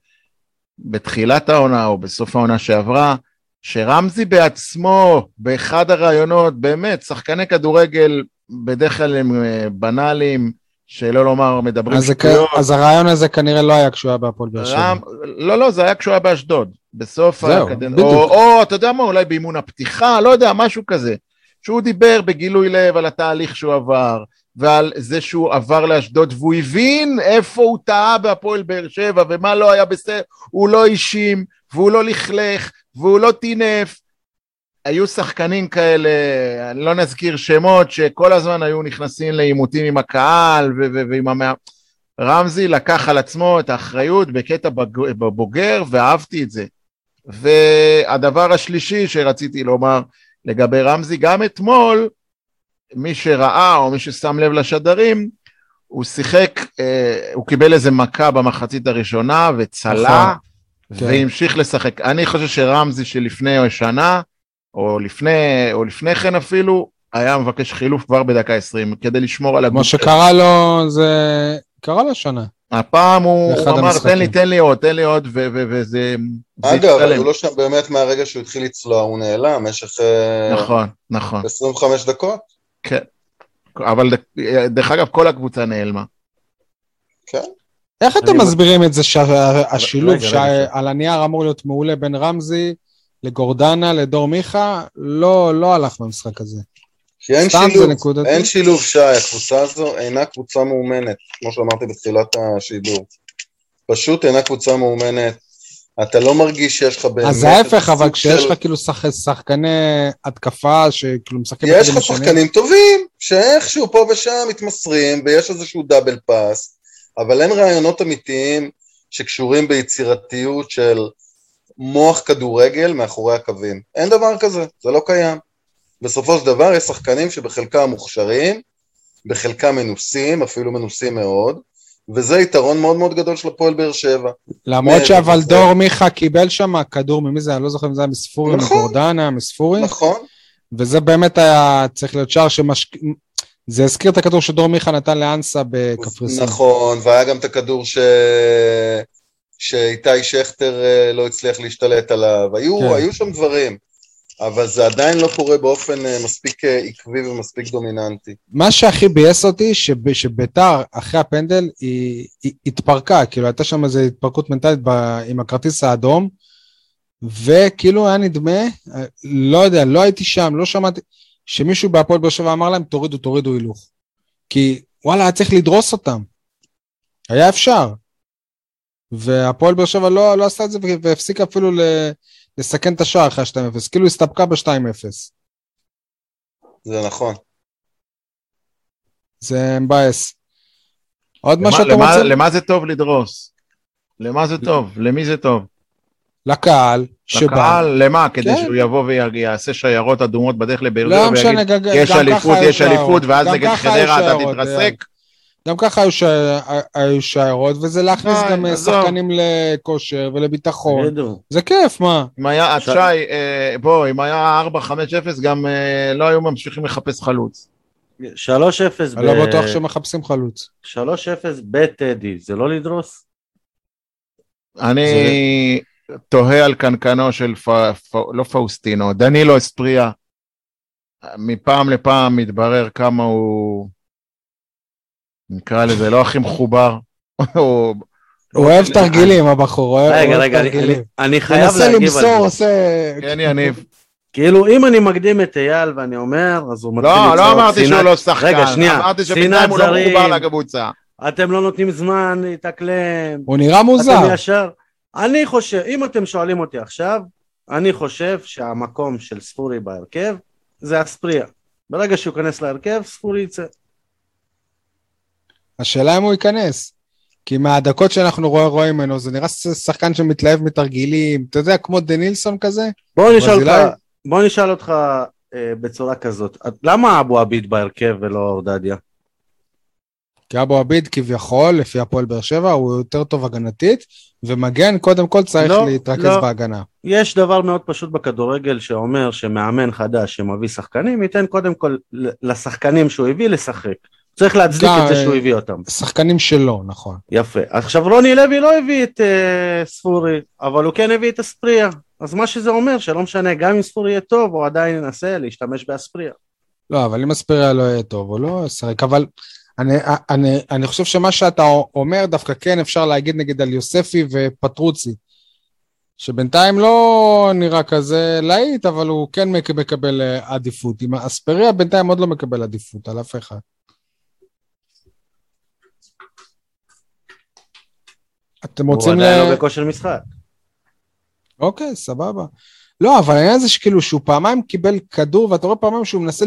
בתחילת העונה או בסוף העונה שעברה, שרמזי בעצמו, באחד הראיונות, באמת, שחקני כדורגל בדרך כלל הם אה, בנאליים, שלא לומר מדברים שטויות. אז הרעיון הזה כנראה לא היה כשהוא היה בהפועל באר שבע. לא, לא, זה היה כשהוא היה באשדוד. בסוף הקדנציה. או, או, אתה יודע מה, אולי באימון הפתיחה, לא יודע, משהו כזה. שהוא דיבר בגילוי לב על התהליך שהוא עבר, ועל זה שהוא עבר לאשדוד, והוא הבין איפה הוא טעה בהפועל באר שבע, ומה לא היה בסדר, הוא לא האשים, והוא לא לכלך, והוא לא טינף. היו שחקנים כאלה, אני לא נזכיר שמות, שכל הזמן היו נכנסים לעימותים עם הקהל ועם המאה... רמזי לקח על עצמו את האחריות בקטע בוגר, ואהבתי את זה. והדבר השלישי שרציתי לומר, לגבי רמזי, גם אתמול, מי שראה או מי ששם לב לשדרים, הוא שיחק, אה, הוא קיבל איזה מכה במחצית הראשונה וצלה, נכון. והמשיך לשחק. אני חושב שרמזי שלפני שנה, או לפני, או לפני כן אפילו, היה מבקש חילוף כבר בדקה 20, כדי לשמור על הגוף. כמו שקרה לו, זה קרה לו שנה. הפעם הוא אמר, תן לי, תן לי עוד, תן לי עוד, וזה... אגב, הוא לא שם באמת מהרגע שהוא התחיל לצלוע, הוא נעלם במשך... אה, נכון, נכון. 25 דקות? כן. אבל דרך אגב, כל הקבוצה נעלמה. כן. איך אתם מסבירים את זה שהשילוב שעל הנייר אמור להיות מעולה בין רמזי לגורדנה, לדור מיכה, לא, לא הלך במשחק הזה? כי אין שילוב, אין שילוב שי, הקבוצה הזו אינה קבוצה מאומנת, כמו שאמרתי בתחילת השידור. פשוט אינה קבוצה מאומנת, אתה לא מרגיש שיש לך באמת... אז ההפך, אבל כשיש לך. כאילו שח... שחקני התקפה שכאילו משחקים... יש לך שחקנים טובים, שאיכשהו פה ושם מתמסרים, ויש איזשהו דאבל פאס, אבל אין רעיונות אמיתיים שקשורים ביצירתיות של מוח כדורגל מאחורי הקווים. אין דבר כזה, זה לא קיים. בסופו של דבר יש שחקנים שבחלקם מוכשרים, בחלקם מנוסים, אפילו מנוסים מאוד, וזה יתרון מאוד מאוד גדול של הפועל באר שבע. למרות שאבל דור מיכה קיבל שם כדור, ממי זה? אני לא זוכר אם זה היה מספורי, נכון, מקורדנה, מספורי. נכון. וזה באמת היה צריך להיות שער שמשק... זה הזכיר את הכדור שדור מיכה נתן לאנסה בקפריסין. נכון, והיה גם את הכדור ש... שאיתי שכטר אה, לא הצליח להשתלט עליו. היו, כן. היו שם דברים. אבל זה עדיין לא קורה באופן אה, מספיק אה, עקבי ומספיק דומיננטי. מה שהכי ביאס אותי, שביתר, אחרי הפנדל, היא, היא התפרקה, כאילו הייתה שם איזו התפרקות מנטלית ב, עם הכרטיס האדום, וכאילו היה נדמה, לא יודע, לא הייתי שם, לא שמעתי, שמישהו בהפועל באר שבע אמר להם, תורידו, תורידו הילוך. כי וואלה, היה צריך לדרוס אותם. היה אפשר. והפועל באר שבע לא, לא עשתה את זה והפסיקה אפילו ל... לסכן את השער אחרי 2-0, כאילו הסתפקה ב-2-0. זה נכון. זה מבאס. עוד למה, מה שאתה למה, רוצה? למה זה טוב לדרוס? למה זה טוב? למי זה טוב? לקהל שבא. לקהל, למה? כדי כן. שהוא יבוא ויעשה שיירות אדומות בדרך לבאר לא משנה, ויגיד, יש אליפות, יש אליפות, ואז נגד חדרה אתה תתרסק? גם ככה היו, שיירות, וזה להכניס די, גם. שחקנים לכושר ולביטחון. זה כיף, מה? אם היה, ש... שי, אה, בוא, אם היה 4-5-0, גם אה, לא היו ממשיכים לחפש חלוץ. 3-0 ב... אני לא בטוח שמחפשים חלוץ. 3-0 בטדי, זה לא לדרוס? אני. תוהה על קנקנו של, פ... פ... לא פאוסטינו, דנילו אספריה. מפעם לפעם מתברר כמה הוא... נקרא לזה, לא הכי מחובר, או הוא אוהב תרגילים, הבחור, הוא רגע, רגע, אני חייב להגיב על זה. מנסה למסור, עושה... כן, יניב. כאילו, אם אני מקדים את אייל ואני אומר, אז הוא מתחיל לא, לצעוק... לא, לא אמרתי שהוא לא שחקן. רגע, שנייה. אמרתי שבינתיים הוא לא מחובר לקבוצה. אתם לא נותנים זמן להתאקלם. הוא נראה מוזר. אתם ישר... אני חושב, אם אתם שואלים אותי עכשיו, אני חושב שהמקום של ספורי בהרכב זה אספריה. ברגע שהוא ייכנס להרכב, ספורי יצא. השאלה אם הוא ייכנס. כי מהדקות שאנחנו רואים רואה ממנו, זה נראה שחקן שמתלהב מתרגילים, אתה יודע, כמו דנילסון כזה. בוא נשאל אותך, בוא נשאל אותך אה, בצורה כזאת, למה אבו עביד בהרכב ולא אורדדיה? כי אבו עביד כביכול, לפי הפועל באר שבע, הוא יותר טוב הגנתית, ומגן קודם כל צריך לא, להתרכז לא. בהגנה. יש דבר מאוד פשוט בכדורגל שאומר שמאמן חדש שמביא שחקנים, ייתן קודם כל לשחקנים שהוא הביא לשחק. צריך להצדיק את זה שהוא הביא אותם. שחקנים שלו, נכון. יפה. עכשיו רוני לוי לא הביא את uh, ספורי, אבל הוא כן הביא את אספריה. אז מה שזה אומר, שלא משנה, גם אם ספורי יהיה טוב, הוא עדיין ינסה להשתמש באספריה. לא, אבל אם אספריה לא יהיה טוב, הוא לא ישחק. אבל אני, אני, אני חושב שמה שאתה אומר, דווקא כן אפשר להגיד נגיד על יוספי ופטרוצי. שבינתיים לא נראה כזה להיט, אבל הוא כן מקבל אה, עדיפות. עם אספריה בינתיים עוד לא מקבל עדיפות על אף אחד. אתם רוצים... הוא עדיין לא בכושר משחק. אוקיי, סבבה. לא, אבל העניין הזה שכאילו שהוא פעמיים קיבל כדור, ואתה רואה פעמיים שהוא מנסה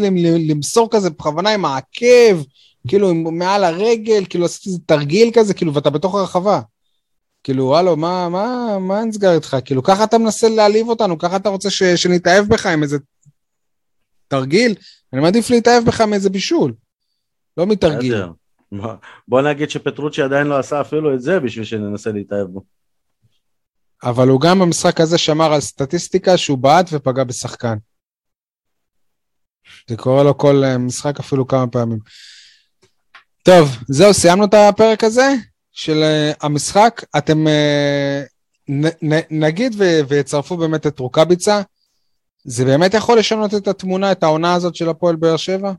למסור כזה בכוונה עם העקב, כאילו מעל הרגל, כאילו עשיתי איזה תרגיל כזה, כאילו, ואתה בתוך הרחבה. כאילו, הלו, מה, מה, מה נסגר איתך? כאילו, ככה אתה מנסה להעליב אותנו, ככה אתה רוצה ש, שנתאהב בך עם איזה תרגיל? אני מעדיף להתאהב בך מאיזה בישול, לא מתרגיל. בוא נגיד שפטרוצ'י עדיין לא עשה אפילו את זה בשביל שננסה להתאהב בו. אבל הוא גם במשחק הזה שמר על סטטיסטיקה שהוא בעט ופגע בשחקן. זה קורה לו כל אה, משחק אפילו כמה פעמים. טוב, זהו, סיימנו את הפרק הזה של uh, המשחק. אתם uh, נ, נ, נגיד ו, ויצרפו באמת את רוקאביצה, זה באמת יכול לשנות את התמונה, את העונה הזאת של הפועל באר שבע?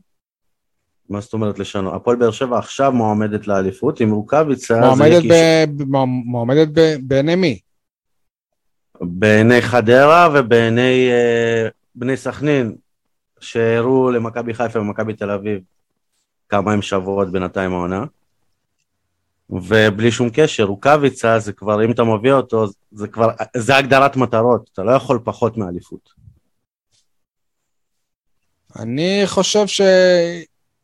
מה זאת אומרת לשנות? הפועל באר שבע עכשיו מועמדת לאליפות, עם רוקאביצה... מועמדת, ב... מועמדת ב... בעיני מי? בעיני חדרה ובעיני uh, בני סכנין, שהראו למכבי חיפה ומכבי תל אביב כמה הם שבועות בינתיים העונה. ובלי שום קשר, רוקאביצה זה כבר, אם אתה מביא אותו, זה כבר, זה הגדרת מטרות, אתה לא יכול פחות מאליפות. אני חושב ש...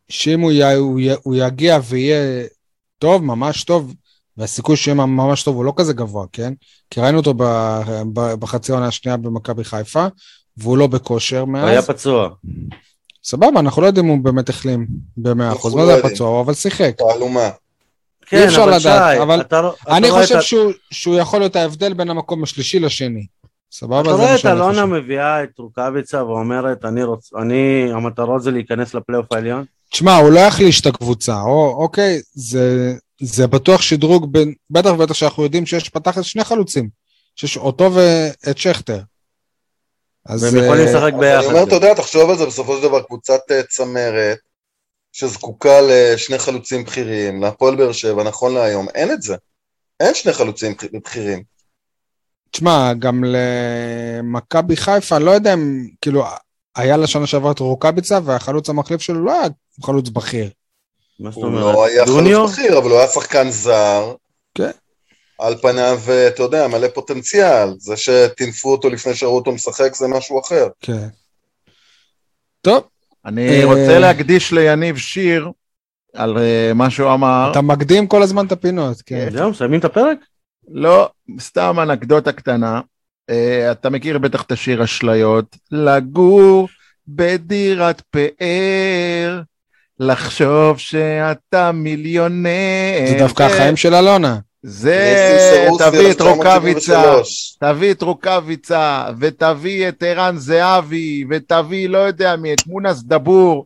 שאם הוא, י... הוא, י... הוא יגיע ויהיה טוב, ממש טוב, והסיכוי שיהיה ממש טוב הוא לא כזה גבוה, כן? כי ראינו אותו ב... בחצי העונה השנייה במכבי חיפה, והוא לא בכושר מאז. היה פצוע. סבבה, אנחנו לא יודעים אם הוא באמת החלים במאה אחוז. מה לא זה הפצוע? אבל שיחק. תעלומה. כן, אי אפשר לדעת, אבל לא- אני חושב שהוא יכול להיות ההבדל בין המקום השלישי לשני. סבבה, אתה רואה את אלונה מביאה את רוקאביצה ואומרת, אני רוצה, אני, המטרות זה להיכנס לפלייאוף העליון? תשמע, הוא לא יחליש את הקבוצה, או, אוקיי, זה, זה בטוח שדרוג בין, בטח ובטח שאנחנו יודעים שיש פתח שני חלוצים, שיש אותו ואת שכטר. אז... והם יכולים לשחק ביחד. אני אומר, אתה יודע, תחשוב על זה, בסופו של דבר קבוצת אה, צמרת, שזקוקה לשני חלוצים בכירים, להפועל באר שבע, נכון להיום, אין את זה. אין שני חלוצים בכירים. תשמע, גם למכבי חיפה, לא יודע אם, כאילו, היה לשנה שעברה את רוקאביצה, והחלוץ המחליף שלו לא היה חלוץ בכיר. מה זאת אומרת? הוא לא היה חלוץ בכיר, אבל הוא היה שחקן זר. כן. על פניו, אתה יודע, מלא פוטנציאל. זה שטינפו אותו לפני שראו אותו משחק זה משהו אחר. כן. טוב. אני רוצה להקדיש ליניב שיר על אה, מה שהוא אמר. אתה מקדים כל הזמן את הפינות, כן. זהו, מסיימים את הפרק? לא, סתם אנקדוטה קטנה. אתה מכיר בטח את השיר אשליות, לגור בדירת פאר, לחשוב שאתה מיליונר. זה דווקא החיים של אלונה. זה, תביא את רוקאביצה, תביא את רוקאביצה, ותביא את ערן זהבי, ותביא לא יודע מי, את מונס דבור.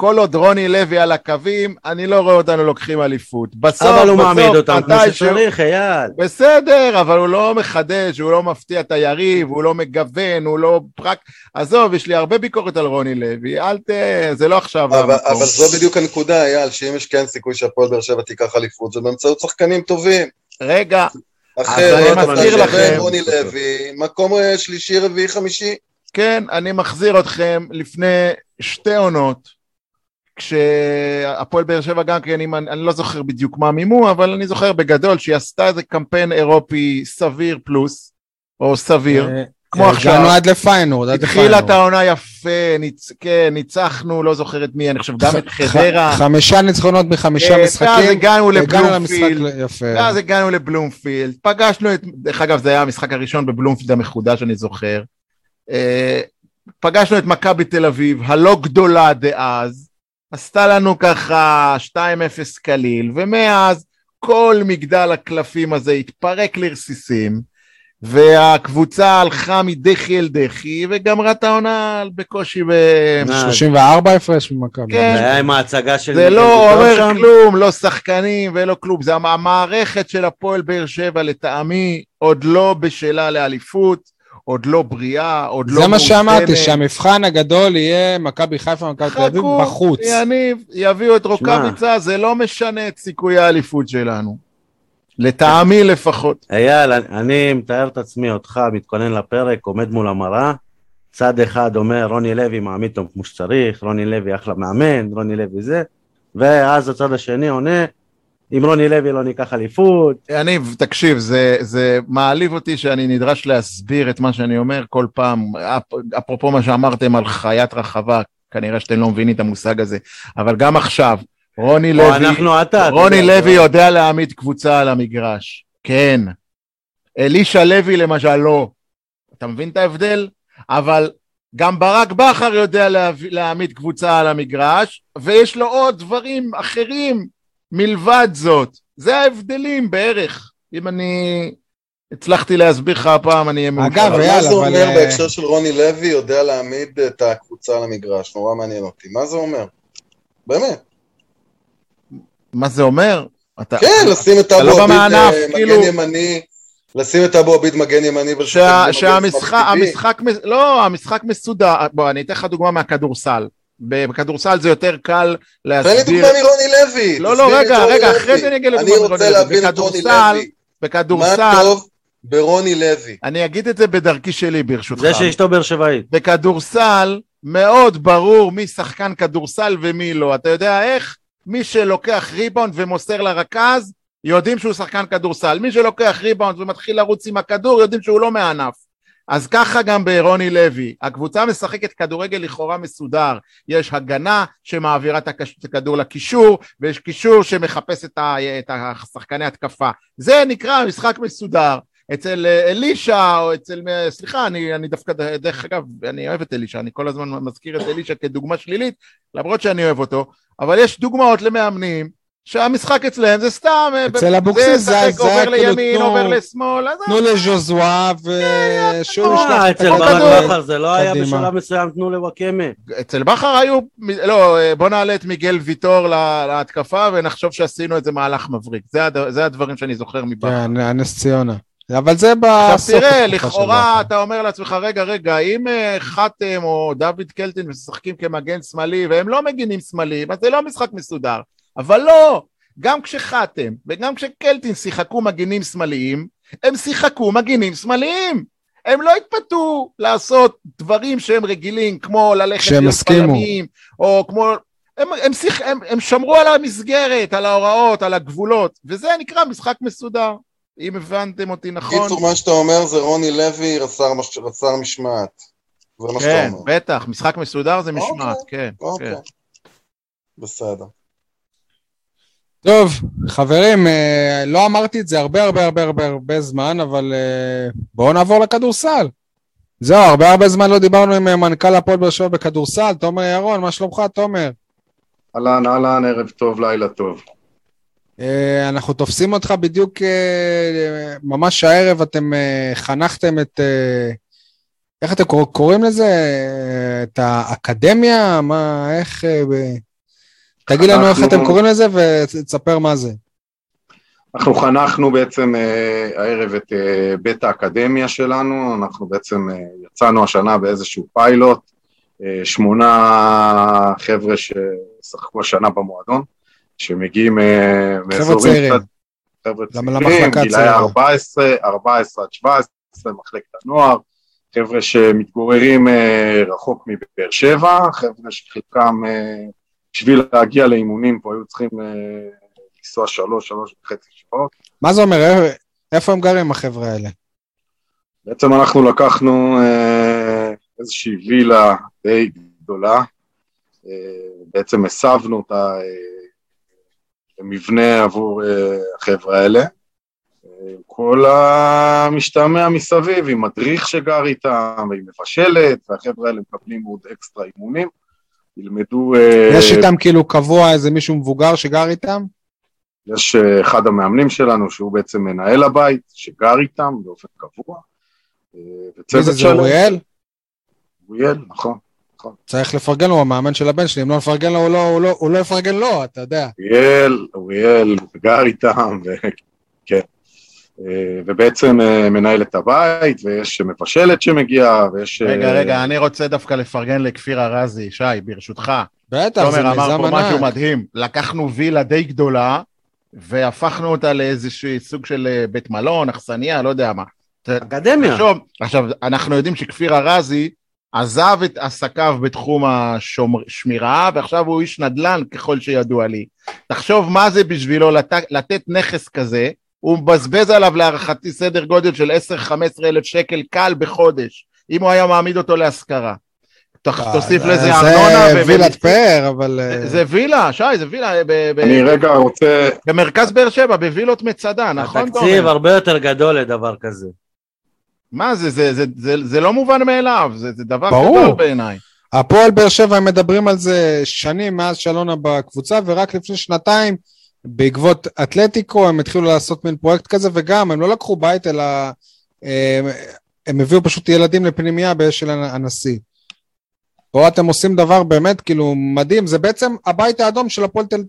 כל עוד רוני לוי על הקווים, אני לא רואה אותנו לוקחים אליפות. בסוף, אבל הוא מעמיד אותם כמו שצריך, אייל. בסדר, אבל הוא לא מחדש, הוא לא מפתיע את היריב, הוא לא מגוון, הוא לא פרק... עזוב, יש לי הרבה ביקורת על רוני לוי, אל ת... זה לא עכשיו אבל, המקום. אבל זו בדיוק הנקודה, אייל, שאם יש כן סיכוי שהפועל באר שבע תיקח אליפות, זה באמצעות שחקנים טובים. רגע, אחרת, אני מזכיר לכם, רוני לוי, מקום אה, שלישי, רביעי, חמישי. כן, אני מחזיר אתכם לפני שתי עונות, כשהפועל באר שבע גם כן, אני, אני לא זוכר בדיוק מה מימו, אבל אני זוכר בגדול שהיא עשתה איזה קמפיין אירופי סביר פלוס, או סביר. אה, כמו אה, עכשיו. הגענו עד לפיינורד, עד לפיינורד. התחילה את העונה יפה, ניצ... כן, ניצחנו, לא זוכר את מי, אני חושב גם את חדרה. חמישה ניצחונות מחמישה אה, משחקים. ואז הגענו לבלומפילד. ואז הגענו לבלומפילד. פגשנו את, דרך אגב זה היה המשחק הראשון בבלומפילד המחודש, אני זוכר. אה, פגשנו את מכבי תל אביב, הלא גדולה דאז. עשתה לנו ככה 2-0 קליל, ומאז כל מגדל הקלפים הזה התפרק לרסיסים. והקבוצה הלכה מדחי אל דחי וגמרה את העונה בקושי ב... 34 הפרש ממכבי. כן. זה היה עם ההצגה של... זה לא אומר כלום, לא שחקנים ולא כלום, זה המערכת של הפועל באר שבע לטעמי עוד לא בשלה לאליפות. עוד לא בריאה, עוד לא מאוזנת. זה מה שאמרתי, שהמבחן הגדול יהיה מכבי חיפה, מכבי תל אביב בחוץ. יניב, יביאו את רוקאביצה, זה לא משנה את סיכויי האליפות שלנו. לטעמי לפחות. אייל, אני מתאר את עצמי, אותך מתכונן לפרק, עומד מול המראה, צד אחד אומר רוני לוי מעמיד אותם כמו שצריך, רוני לוי אחלה מאמן, רוני לוי זה, ואז הצד השני עונה, אם רוני לוי לא ניקח אליפות. אני, תקשיב, זה, זה מעליב אותי שאני נדרש להסביר את מה שאני אומר כל פעם, אפרופו מה שאמרתם על חיית רחבה, כנראה שאתם לא מבינים את המושג הזה, אבל גם עכשיו, רוני לוי, אנחנו אתה, רוני לוי יודע להעמיד קבוצה על המגרש, כן. אלישע לוי למשל לא. אתה מבין את ההבדל? אבל גם ברק בכר יודע להעמיד קבוצה על המגרש, ויש לו עוד דברים אחרים מלבד זאת. זה ההבדלים בערך. אם אני הצלחתי להסביר לך הפעם, אני אהיה מאושר. אגב, יאללה, אבל... מה זה אומר אה, בהקשר של רוני לוי יודע להעמיד את הקבוצה על המגרש? נורא מעניין אותי. מה זה אומר? באמת. מה זה אומר? אתה, כן, לשים את אבו לא עביד אה, מגן כאילו... ימני, לשים את אבו עביד מגן ימני שה, שהמשחק, המשחק, לא, המשחק מסודר, בוא, אני אתן לך דוגמה מהכדורסל. בכדורסל זה יותר קל להסביר... תן לי דוגמה מרוני לוי. לא, לא, רגע, רגע, אחרי זה אני אגיע לדוגמה מרוני לוי. אני רוצה להבין את רוני לוי. בכדורסל... מה טוב ברוני לוי? אני אגיד את זה בדרכי שלי, ברשותך. זה שאשתו באר שבעית. בכדורסל מאוד ברור מי שחקן כדורסל ומי לא. אתה יודע איך? מי שלוקח ריבאונד ומוסר לרכז, יודעים שהוא שחקן כדורסל. מי שלוקח ריבאונד ומתחיל לרוץ עם הכדור, יודעים שהוא לא מהענף. אז ככה גם ברוני לוי, הקבוצה משחקת כדורגל לכאורה מסודר, יש הגנה שמעבירה את הכדור לקישור ויש קישור שמחפש את השחקני התקפה, זה נקרא משחק מסודר, אצל אלישע או אצל, סליחה אני, אני דווקא, דרך אגב אני אוהב את אלישע, אני כל הזמן מזכיר את אלישע כדוגמה שלילית למרות שאני אוהב אותו, אבל יש דוגמאות למאמנים שהמשחק אצלם זה סתם, אצל אבוקסיס זה היה עובר לימין, עובר לשמאל, תנו לז'וזואה ושהוא ישלח את אצל ברק בכר זה לא היה בשלב מסוים תנו לוואקמה. אצל בכר היו, לא, בוא נעלה את מיגל ויטור להתקפה ונחשוב שעשינו איזה מהלך מבריק, זה הדברים שאני זוכר מבכר. כן, הנס ציונה. אבל זה בסוף. עכשיו תראה, לכאורה אתה אומר לעצמך, רגע, רגע, אם אה, חתם או דוד קלטין משחקים כמגן שמאלי והם לא מגינים שמאליים, אז זה לא משחק מסודר. אבל לא, גם כשחתם וגם כשקלטין שיחקו מגינים שמאליים, הם שיחקו מגינים שמאליים. הם לא התפתו לעשות דברים שהם רגילים, כמו ללכת להיות פלמים, או כמו... הם, הם, שיח, הם, הם שמרו על המסגרת, על ההוראות, על הגבולות, וזה נקרא משחק מסודר. אם הבנתם אותי נכון. קיצור, מה שאתה אומר זה רוני לוי רס"ר מש... משמעת. זה מה כן, שאתה אומר. כן, בטח, משחק מסודר זה משמעת, אוקיי, כן. אוקיי. כן. בסדר. טוב, חברים, אה, לא אמרתי את זה הרבה הרבה הרבה הרבה הרבה זמן, אבל אה, בואו נעבור לכדורסל. זהו, הרבה הרבה זמן לא דיברנו עם אה, מנכ"ל הפועל באר שבע בכדורסל, תומר ירון, מה שלומך, תומר? אהלן, אהלן, ערב טוב, לילה טוב. אנחנו תופסים אותך בדיוק, ממש הערב אתם חנכתם את, איך אתם קוראים לזה? את האקדמיה? מה, איך... תגיד לנו איך אתם קוראים לזה ותספר מה זה. אנחנו חנכנו בעצם הערב את בית האקדמיה שלנו, אנחנו בעצם יצאנו השנה באיזשהו פיילוט, שמונה חבר'ה ששחקו השנה במועדון. שמגיעים מאזורים קצת, חבר'ה צעירים, גילאי 14, 14 עד 17, מחלקת הנוער, חבר'ה שמתגוררים אה, רחוק מבאר שבע, חבר'ה שחלקם אה, בשביל להגיע לאימונים פה היו צריכים אה, לנסוע שלוש, שלוש וחצי שעות. מה זה אומר? איפה הם גרים החבר'ה האלה? בעצם אנחנו לקחנו אה, איזושהי וילה די גדולה, אה, בעצם הסבנו אותה אה, למבנה עבור אה, החבר'ה האלה. כל המשתמע מסביב, עם מדריך שגר איתם, ועם מבשלת, והחבר'ה האלה מקבלים עוד אקסטרה אימונים, ילמדו... יש איתם כאילו קבוע איזה מישהו מבוגר שגר איתם? יש אחד המאמנים שלנו, שהוא בעצם מנהל הבית, שגר איתם באופן קבוע. מי זה, זה אוריאל? אוריאל, נכון. נכון. צריך לפרגן לו, הוא המאמן של הבן שלי, אם לא נפרגן לו, הוא לא, הוא לא, הוא לא יפרגן לו, אתה יודע. אוריאל, אוריאל גר איתם, וכן. אה, ובעצם אה, מנהל את הבית, ויש מבשלת שמגיעה, ויש... רגע, אה, רגע, אני רוצה דווקא לפרגן לכפיר ארזי, שי, ברשותך. בטח, זה מיזם ענק. תומר אמר פה משהו מדהים, לקחנו וילה די גדולה, והפכנו אותה לאיזשהו סוג של בית מלון, אכסניה, לא יודע מה. אקדמיה. עכשיו, עכשיו, אנחנו יודעים שכפיר ארזי עזב את עסקיו בתחום השמירה, ועכשיו הוא איש נדל"ן ככל שידוע לי. תחשוב מה זה בשבילו לת... לתת נכס כזה, הוא מבזבז עליו להערכתי סדר גודל של 10-15 אלף שקל קל בחודש, אם הוא היה מעמיד אותו להשכרה. אה, תוסיף לזה ארנונה. זה וילת פאר, אבל... אה, זה וילה, שי, זה וילה. אני רגע רוצה... במרכז באר שבע, בווילות מצדה, נכון? התקציב הרבה יותר גדול לדבר כזה. מה זה, זה, זה, זה, זה לא מובן מאליו, זה, זה דבר ברור. גדול בעיניי. הפועל באר שבע, הם מדברים על זה שנים מאז שאלונה בקבוצה, ורק לפני שנתיים, בעקבות אתלטיקו, הם התחילו לעשות מין פרויקט כזה, וגם, הם לא לקחו בית, אלא הם, הם הביאו פשוט ילדים לפנימייה של הנשיא. פה אתם עושים דבר באמת כאילו מדהים, זה בעצם הבית האדום של הפועל תל,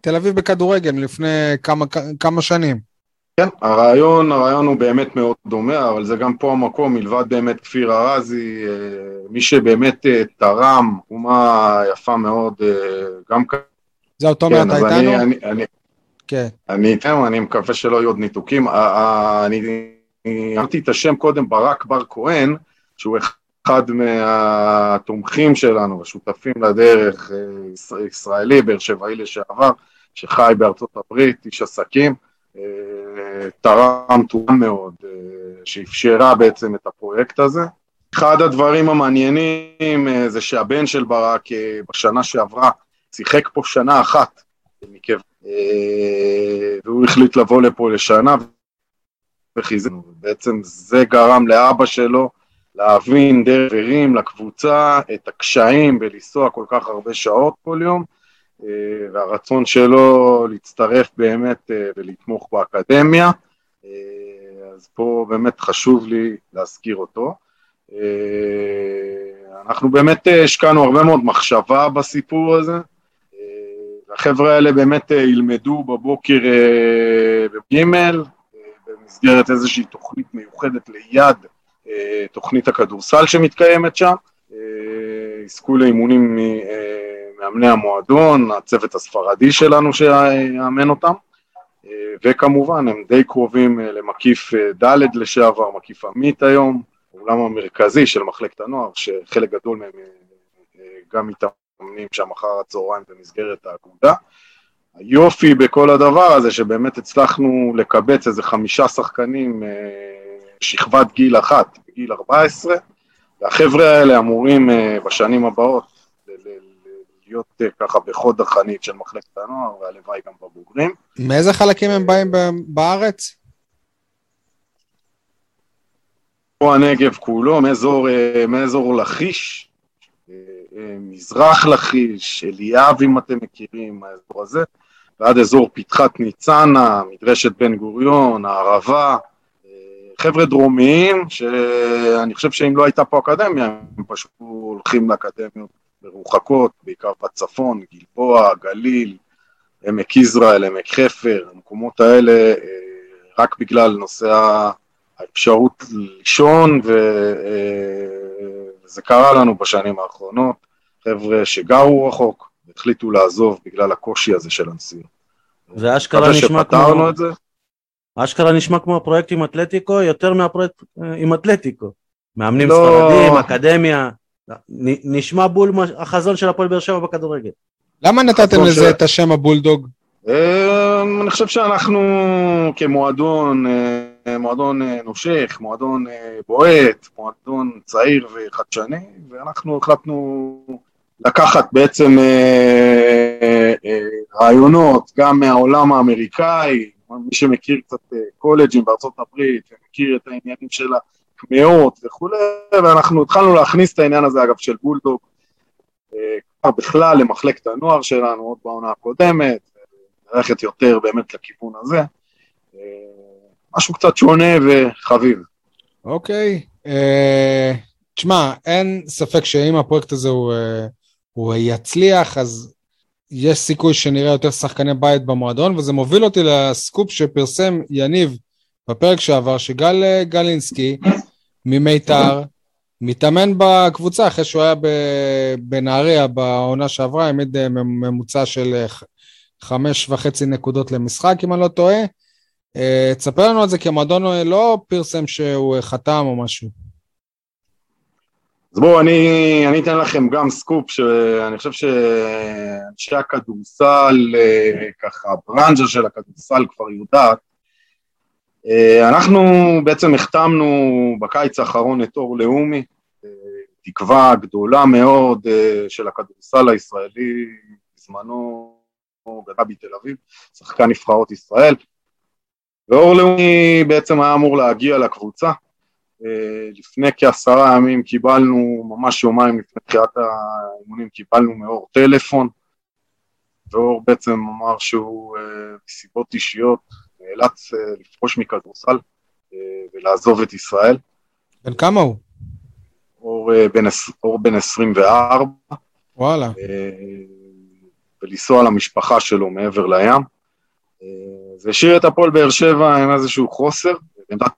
תל אביב בכדורגל לפני כמה, כמה שנים. כן, הרעיון, הרעיון הוא באמת מאוד דומה, אבל זה גם פה המקום, מלבד באמת כפיר ארזי, אה, מי שבאמת אה, תרם תרומה יפה מאוד, אה, גם. זהו, תומר, כן, אתה איתנו? אני, אני, אני, כן. אני איתנו, אני מקווה שלא יהיו עוד ניתוקים. אני אמרתי את השם קודם, ברק בר כהן, שהוא אחד מהתומכים שלנו, השותפים לדרך, ישראלי, באר שבעי לשעבר, שחי בארצות הברית, איש עסקים. תרם תרומה מאוד, אה, שאפשרה בעצם את הפרויקט הזה. אחד הדברים המעניינים אה, זה שהבן של ברק אה, בשנה שעברה שיחק פה שנה אחת, והוא החליט לבוא לפה לשנה וחיזק. בעצם זה גרם לאבא שלו להבין דרך ערים לקבוצה את הקשיים בלנסוע כל כך הרבה שעות כל יום, אה, והרצון שלו להצטרף באמת אה, ולתמוך באקדמיה, אה, אז פה באמת חשוב לי להזכיר אותו. אנחנו באמת השקענו הרבה מאוד מחשבה בסיפור הזה, החבר'ה האלה באמת ילמדו בבוקר בג' במסגרת איזושהי תוכנית מיוחדת ליד תוכנית הכדורסל שמתקיימת שם, יזכו לאימונים מאמני המועדון, הצוות הספרדי שלנו שיאמן אותם, אה, וכמובן הם די קרובים אה, למקיף אה, ד' לשעבר, מקיף עמית היום, האולם המרכזי של מחלקת הנוער, שחלק גדול מהם גם מתאמנים שם אחר הצהריים במסגרת האגודה. היופי בכל הדבר הזה, שבאמת הצלחנו לקבץ איזה חמישה שחקנים שכבת גיל אחת, בגיל 14, והחבר'ה האלה אמורים בשנים הבאות להיות אה, ככה בחוד החנית של מחלקת הנוער, והלוואי גם בבוגרים. מאיזה חלקים הם באים בארץ? פה הנגב כולו, מאזור, אה, מאזור לכיש, אה, מזרח לכיש, אליאב אם אתם מכירים, האזור הזה, ועד אזור פתחת ניצנה, מדרשת בן גוריון, הערבה, חבר'ה דרומיים, שאני חושב שאם לא הייתה פה אקדמיה, הם פשוט הולכים לאקדמיות מרוחקות, בעיקר בצפון, גלבוע, גליל, עמק יזרעאל, עמק חפר, המקומות האלה, רק בגלל נושא האפשרות לישון, וזה אה, קרה לנו בשנים האחרונות, חבר'ה שגרו רחוק, החליטו לעזוב בגלל הקושי הזה של הנסיעה. זה אשכרה נשמע כמו... את זה. אשכרה נשמע כמו הפרויקט עם אתלטיקו, יותר מהפרויקט אה, עם אתלטיקו. מאמנים לא... ספרדים, אקדמיה, נשמע בול החזון של הפועל באר שבע בכדורגל. למה נתתם לזה ש... את השם הבולדוג? אמ, אני חושב שאנחנו כמועדון, אה, מועדון אה, נושך, מועדון בועט, מועדון צעיר וחדשני, ואנחנו החלטנו לקחת בעצם רעיונות גם מהעולם האמריקאי, מי שמכיר קצת אה, קולג'ים בארצות הברית, ומכיר את העניינים של הקמעות וכולי, ואנחנו התחלנו להכניס את העניין הזה, אגב, של בולדוג, אה, בכלל למחלקת הנוער שלנו, עוד בעונה הקודמת, ללכת יותר באמת לכיוון הזה. אה, משהו קצת שונה וחביב. אוקיי. תשמע, אין ספק שאם הפרויקט הזה הוא, הוא יצליח, אז יש סיכוי שנראה יותר שחקני בית במועדון, וזה מוביל אותי לסקופ שפרסם יניב בפרק שעבר, שגל אה, גלינסקי ממיתר מתאמן בקבוצה אחרי שהוא היה בנהריה בעונה שעברה, העמיד אה, ממוצע של אה, חמש וחצי נקודות למשחק, אם אני לא טועה. תספר לנו על זה, כי המועדון לא פרסם שהוא חתם או משהו. אז בואו, אני, אני אתן לכם גם סקופ שאני חושב שאנשי הכדורסל, אה, ככה, הברנז'ה של הכדורסל כבר יודעת. אה, אנחנו בעצם החתמנו בקיץ האחרון את אור לאומי, אה, תקווה גדולה מאוד של הכדורסל הישראלי, בזמנו גדל בתל אביב, שחקן נבחרות ישראל, ואור לאומי בעצם היה אמור להגיע לקבוצה, לפני כעשרה ימים קיבלנו, ממש יומיים לפני תחילת האימונים, קיבלנו מאור טלפון, ואור בעצם אמר שהוא מסיבות אה, אישיות נאלץ אה, לפרוש מכדורסל ולעזוב את ישראל. בן כמה הוא? אור בן, אור בן 24. וואלה. ולנסוע למשפחה שלו מעבר לים. זה השאיר את הפועל באר שבע עם איזשהו חוסר, עמדת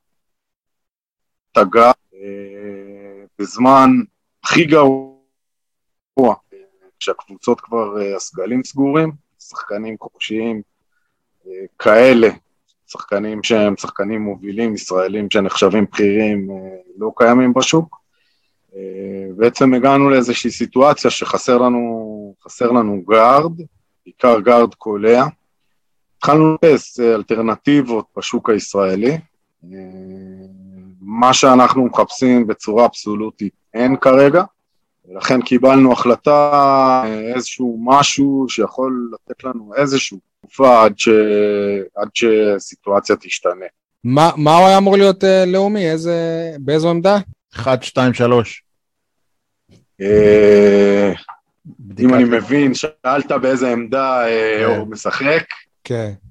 תגע אה, בזמן הכי גרוע, כשהקבוצות כבר, אה, הסגלים סגורים, שחקנים חופשיים אה, כאלה, שחקנים שהם שחקנים מובילים, ישראלים שנחשבים בכירים, לא קיימים בשוק. בעצם הגענו לאיזושהי סיטואציה שחסר לנו, חסר לנו גארד, בעיקר גארד קולע. התחלנו לחפש אלטרנטיבות בשוק הישראלי. מה שאנחנו מחפשים בצורה אבסולוטית אין כרגע, ולכן קיבלנו החלטה, איזשהו משהו שיכול לתת לנו איזושהי תקופה עד, ש... עד שסיטואציה תשתנה. מה, מה הוא היה אמור להיות uh, לאומי? איזה, באיזו עמדה? 1, 2, 3. אם אני מבין, שאלת באיזה עמדה uh, הוא משחק. כן. אה,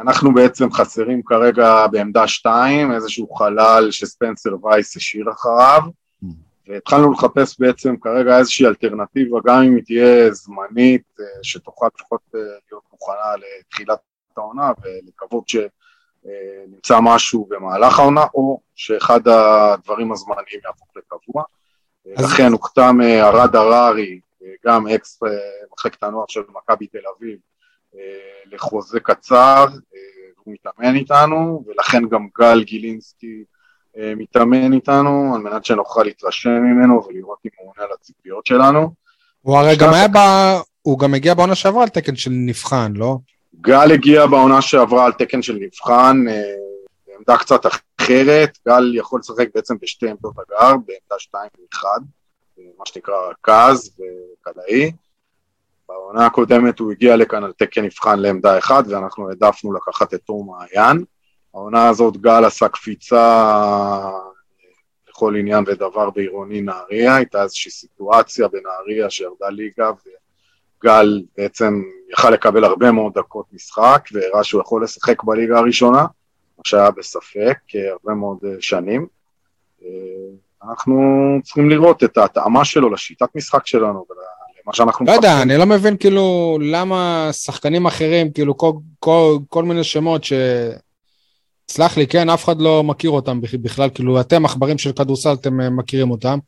אנחנו בעצם חסרים כרגע בעמדה 2, איזשהו חלל שספנסר וייס השאיר אחריו, והתחלנו לחפש בעצם כרגע איזושהי אלטרנטיבה, גם אם היא תהיה זמנית, אה, שתוכל לפחות אה, להיות מוכנה לתחילת העונה ולקוות שנמצא משהו במהלך העונה, או שאחד הדברים הזמניים יהפוך לקבוע. לכן הוקתם ארד הררי, גם אקס מחלקת הנוער של מכבי תל אביב, אה, לחוזה קצר, אה, הוא מתאמן איתנו, ולכן גם גל גילינסקי אה, מתאמן איתנו, על מנת שנוכל להתרשם ממנו ולראות אם הוא עונה לציפיות שלנו. הוא הרי גם היה ב... הוא גם הגיע בעונה שעברה על תקן של נבחן, לא? גל הגיע בעונה שעברה על תקן של נבחן, בעמדה קצת אחרת, גל יכול לשחק בעצם בשתי עמדות הגר, בעמדה שתיים ואחד, מה שנקרא רכז וקלעי. בעונה הקודמת הוא הגיע לכאן על תקן נבחן לעמדה אחת, ואנחנו העדפנו לקחת את תור מעיין. העונה הזאת גל עשה קפיצה לכל עניין ודבר בעירוני נהריה, הייתה איזושהי סיטואציה בנהריה שירדה ליגה, וגל בעצם יכל לקבל הרבה מאוד דקות משחק, והראה שהוא יכול לשחק בליגה הראשונה, מה שהיה בספק הרבה מאוד שנים. אנחנו צריכים לראות את ההתאמה שלו לשיטת משחק שלנו מה שאנחנו... לא יודע, אני לא מבין כאילו למה שחקנים אחרים, כאילו כל, כל, כל מיני שמות ש... סלח לי, כן, אף אחד לא מכיר אותם בכלל, כאילו אתם עכברים של כדורסל, אתם אה, מכירים אותם.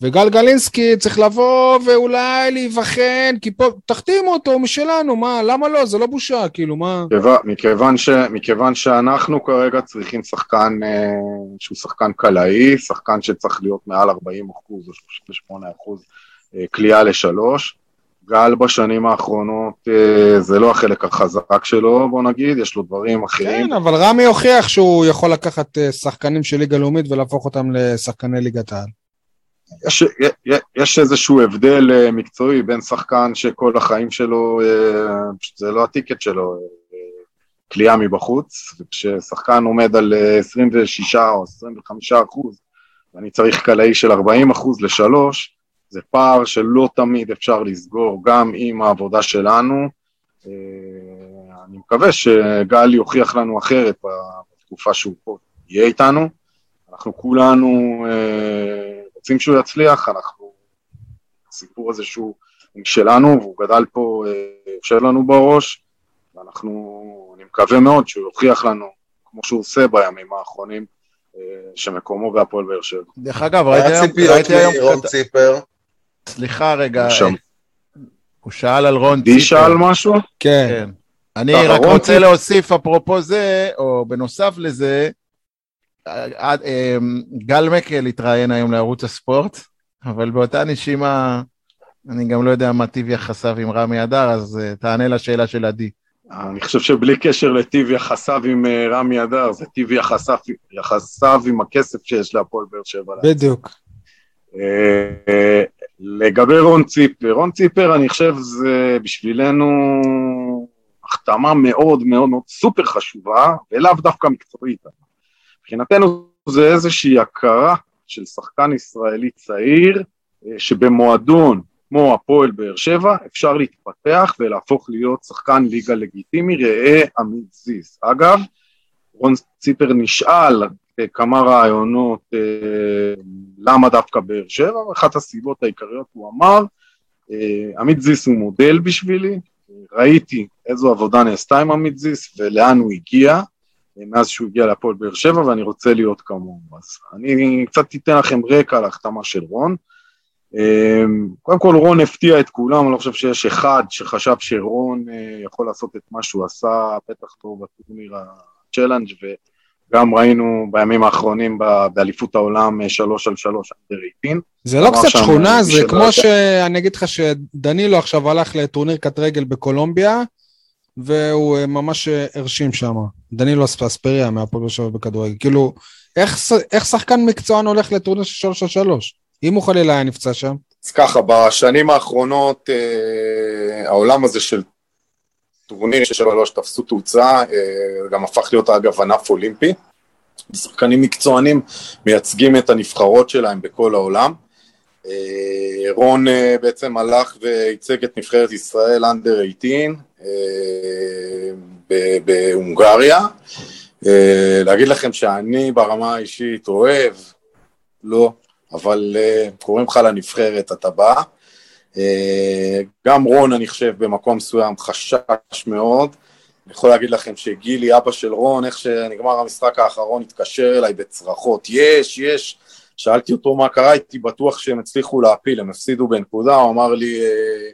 וגל גלינסקי צריך לבוא ואולי להיבחן, כי פה, תחתימו אותו משלנו, מה, למה לא? זה לא בושה, כאילו, מה? מכיוון, ש, מכיוון שאנחנו כרגע צריכים שחקן אה, שהוא שחקן קלעי, שחקן שצריך להיות מעל 40 אחוז או 38 אחוז כליאה לשלוש, גל בשנים האחרונות אה, זה לא החלק החזק שלו, בוא נגיד, יש לו דברים אחרים. כן, אבל רמי הוכיח שהוא יכול לקחת אה, שחקנים של ליגה לאומית ולהפוך אותם לשחקני ליגת העל. יש, יש איזשהו הבדל אה, מקצועי בין שחקן שכל החיים שלו, זה לא הטיקט שלו, כליאה מבחוץ, וכששחקן עומד על 26 או 25 אחוז, ואני צריך קלעי של 40 אחוז לשלוש, זה פער שלא תמיד אפשר לסגור גם עם העבודה שלנו. אה, אני מקווה שגל יוכיח לנו אחרת בתקופה שהוא פה יהיה איתנו. אנחנו כולנו אה, רוצים שהוא יצליח, אנחנו, הסיפור הזה שהוא משלנו והוא גדל פה, אה, יושב לנו בראש, ואנחנו, אני מקווה מאוד שהוא יוכיח לנו, כמו שהוא עושה בימים האחרונים, שמקומו בהפועל באר שבע. דרך אגב, ראיתי היום... רון ציפר. סליחה רגע, הוא שאל על רון ציפר. די שאל משהו? כן. כן. אני רק רוצה להוסיף אפרופו זה, או בנוסף לזה, אמ, גל מקל התראיין היום לערוץ הספורט, אבל באותה נשימה, אני גם לא יודע מה טיב יחסיו עם רמי אדר, אז אה, תענה לשאלה של עדי. אני חושב שבלי קשר לטיב יחסיו עם אה, רמי אדר, זה טיב יחסיו, יחסיו עם הכסף שיש להפועל באר שבע. בדיוק. לגבי רון ציפר, רון ציפר אני חושב זה בשבילנו החתמה מאוד מאוד מאוד סופר חשובה, ולאו דווקא מקצועית. מבחינתנו זה איזושהי הכרה של שחקן ישראלי צעיר, אה, שבמועדון כמו הפועל באר שבע אפשר להתפתח ולהפוך להיות שחקן ליגה לגיטימי, ראה עמית זיס. אגב, רון ציפר נשאל כמה רעיונות אה, למה דווקא באר שבע, ואחת הסיבות העיקריות הוא אמר, אה, עמית זיס הוא מודל בשבילי, ראיתי איזו עבודה נעשתה עם עמית זיס ולאן הוא הגיע, אה, מאז שהוא הגיע להפועל באר שבע, ואני רוצה להיות כמוהו. אז אני קצת אתן לכם רקע על ההחתמה של רון. קודם כל רון הפתיע את כולם, אני לא חושב שיש אחד שחשב שרון יכול לעשות את מה שהוא עשה, בטח לא בטורניר ה challenge גם ראינו בימים האחרונים באליפות העולם אה, שלוש על שלוש under 18. זה לא קצת שכונה, זה כמו שאני אגיד לך שדנילו עכשיו הלך לטורניר קט רגל בקולומביה, והוא אה, ממש אה, הרשים שם. דנילו אספריה מהפועל שלו בכדורגל. כאילו, איך, איך שחקן מקצוען הולך לטורניר של שלוש על שלוש? אם הוא חלילה היה נפצע שם. אז ככה, בשנים האחרונות העולם הזה של טורניר של שלוש תפסו תאוצה, אה, גם הפך להיות אגב ענף אולימפי. שחקנים מקצוענים מייצגים את הנבחרות שלהם בכל העולם. אה, רון אה, בעצם הלך וייצג את נבחרת ישראל אנדר 18 בהונגריה. להגיד לכם שאני ברמה האישית אוהב, לא, אבל קוראים לך לנבחרת, אתה בא. אה, גם רון, אני חושב, במקום מסוים חשש מאוד. אני יכול להגיד לכם שגילי, אבא של רון, איך שנגמר המשחק האחרון, התקשר אליי בצרחות, יש, יש. שאלתי אותו מה קרה, הייתי בטוח שהם הצליחו להפיל, הם הפסידו בנקודה, הוא אמר לי, אה,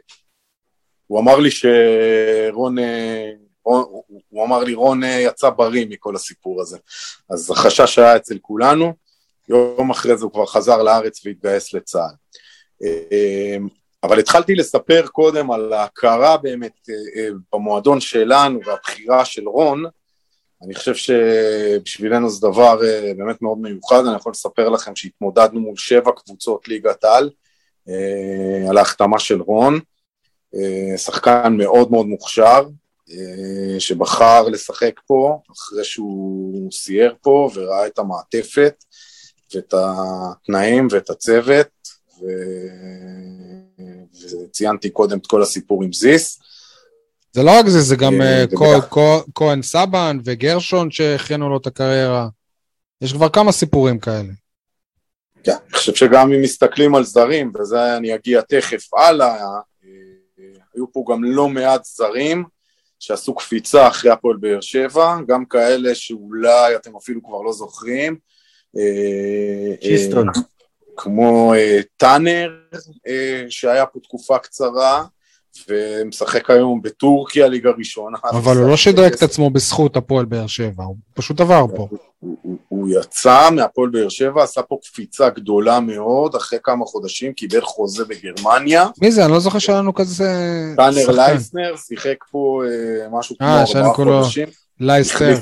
הוא אמר לי שרון, אה, רון, הוא אמר לי, רון יצא בריא מכל הסיפור הזה. אז החשש היה אצל כולנו, יום אחרי זה הוא כבר חזר לארץ והתגייס לצה"ל. אבל התחלתי לספר קודם על ההכרה באמת אה, אה, במועדון שלנו והבחירה של רון, אני חושב שבשבילנו זה דבר אה, באמת מאוד מיוחד, אני יכול לספר לכם שהתמודדנו מול שבע קבוצות ליגת על, על ההחתמה של רון, שחקן מאוד מאוד מוכשר, שבחר לשחק פה אחרי שהוא סייר פה וראה את המעטפת ואת התנאים ואת הצוות, ו... וציינתי קודם את כל הסיפור עם זיס. זה לא רק זה, זה גם אה, כהן סבן וגרשון שהכינו לו את הקריירה. יש כבר כמה סיפורים כאלה. כן, אני חושב שגם אם מסתכלים על זרים, וזה אני אגיע תכף הלאה, אה, היו פה גם לא מעט זרים שעשו קפיצה אחרי הפועל באר שבע, גם כאלה שאולי אתם אפילו כבר לא זוכרים. צ'יסטון. כמו טאנר, שהיה פה תקופה קצרה, ומשחק היום בטורקיה, ליגה ראשונה. אבל הוא לא שדרג את עצמו בזכות הפועל באר שבע, הוא פשוט עבר פה. הוא, הוא, הוא יצא מהפועל באר שבע, עשה פה קפיצה גדולה מאוד, אחרי כמה חודשים קיבל חוזה בגרמניה. מי זה? אני לא זוכר שהיה לנו כזה... טאנר לייסנר, שיחק פה אה, משהו כמו אה, ארבעה חודשים. לייסטר.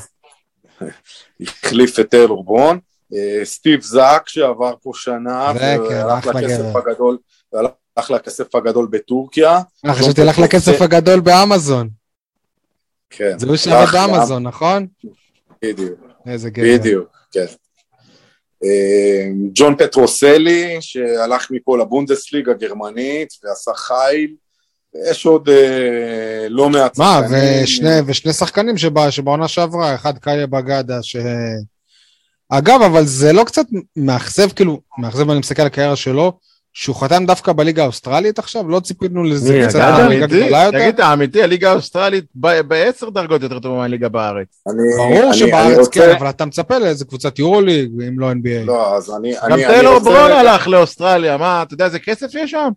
החליף את טיילור. אה, סטיב זאק שעבר פה שנה, והלך לכסף הגדול, הלך לכסף הגדול בטורקיה. אה, חשבתי הלך לכסף הגדול באמזון. כן. זה הוא שעבד באמזון, נכון? בדיוק. איזה גבר. בדיוק, כן. אה, ג'ון פטרוסלי, שהלך מפה לבונדסליג הגרמנית ועשה חיל. יש עוד אה, לא מעט שחקנים. מה, ושני, ושני שחקנים שבעונה שעברה, אחד קאיה בגדה, ש... אגב, אבל זה לא קצת מאכזב, כאילו, מאכזב, אני מסתכל על הקריירה שלו, שהוא חתם דווקא בליגה האוסטרלית עכשיו? לא ציפינו לזה קצת בליגה גדולה יותר? תגיד, האמיתי, הליגה האוסטרלית בעשר דרגות יותר טובה מהליגה בארץ. ברור שבארץ כן, אבל אתה מצפה לאיזה קבוצת יורוליג, אם לא NBA. לא, אז אני... גם טיילור ברון הלך לאוסטרליה, מה, אתה יודע איזה כסף יש שם?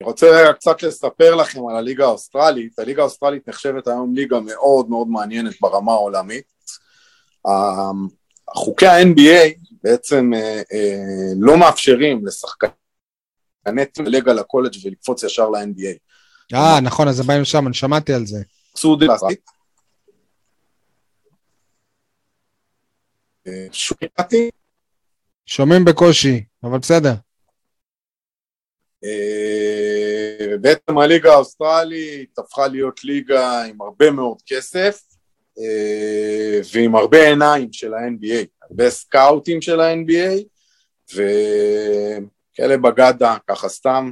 אני רוצה קצת לספר לכם על הליגה האוסטרלית. הליגה האוסטרלית נחשבת היום ליגה מאוד מאוד מעניינת ברמה העולמית. חוקי ה-NBA בעצם אה, אה, לא מאפשרים לשחקני לדלג על הקולג' ולקפוץ ישר ל-NBA. אה, נכון, אז זה באים שם, אני שמעתי על זה. אה, שומעתי? שומעים בקושי, אבל בסדר. בעצם הליגה האוסטרלית הפכה להיות ליגה עם הרבה מאוד כסף ועם הרבה עיניים של ה-NBA, הרבה סקאוטים של ה-NBA וכאלה בגדה, ככה סתם,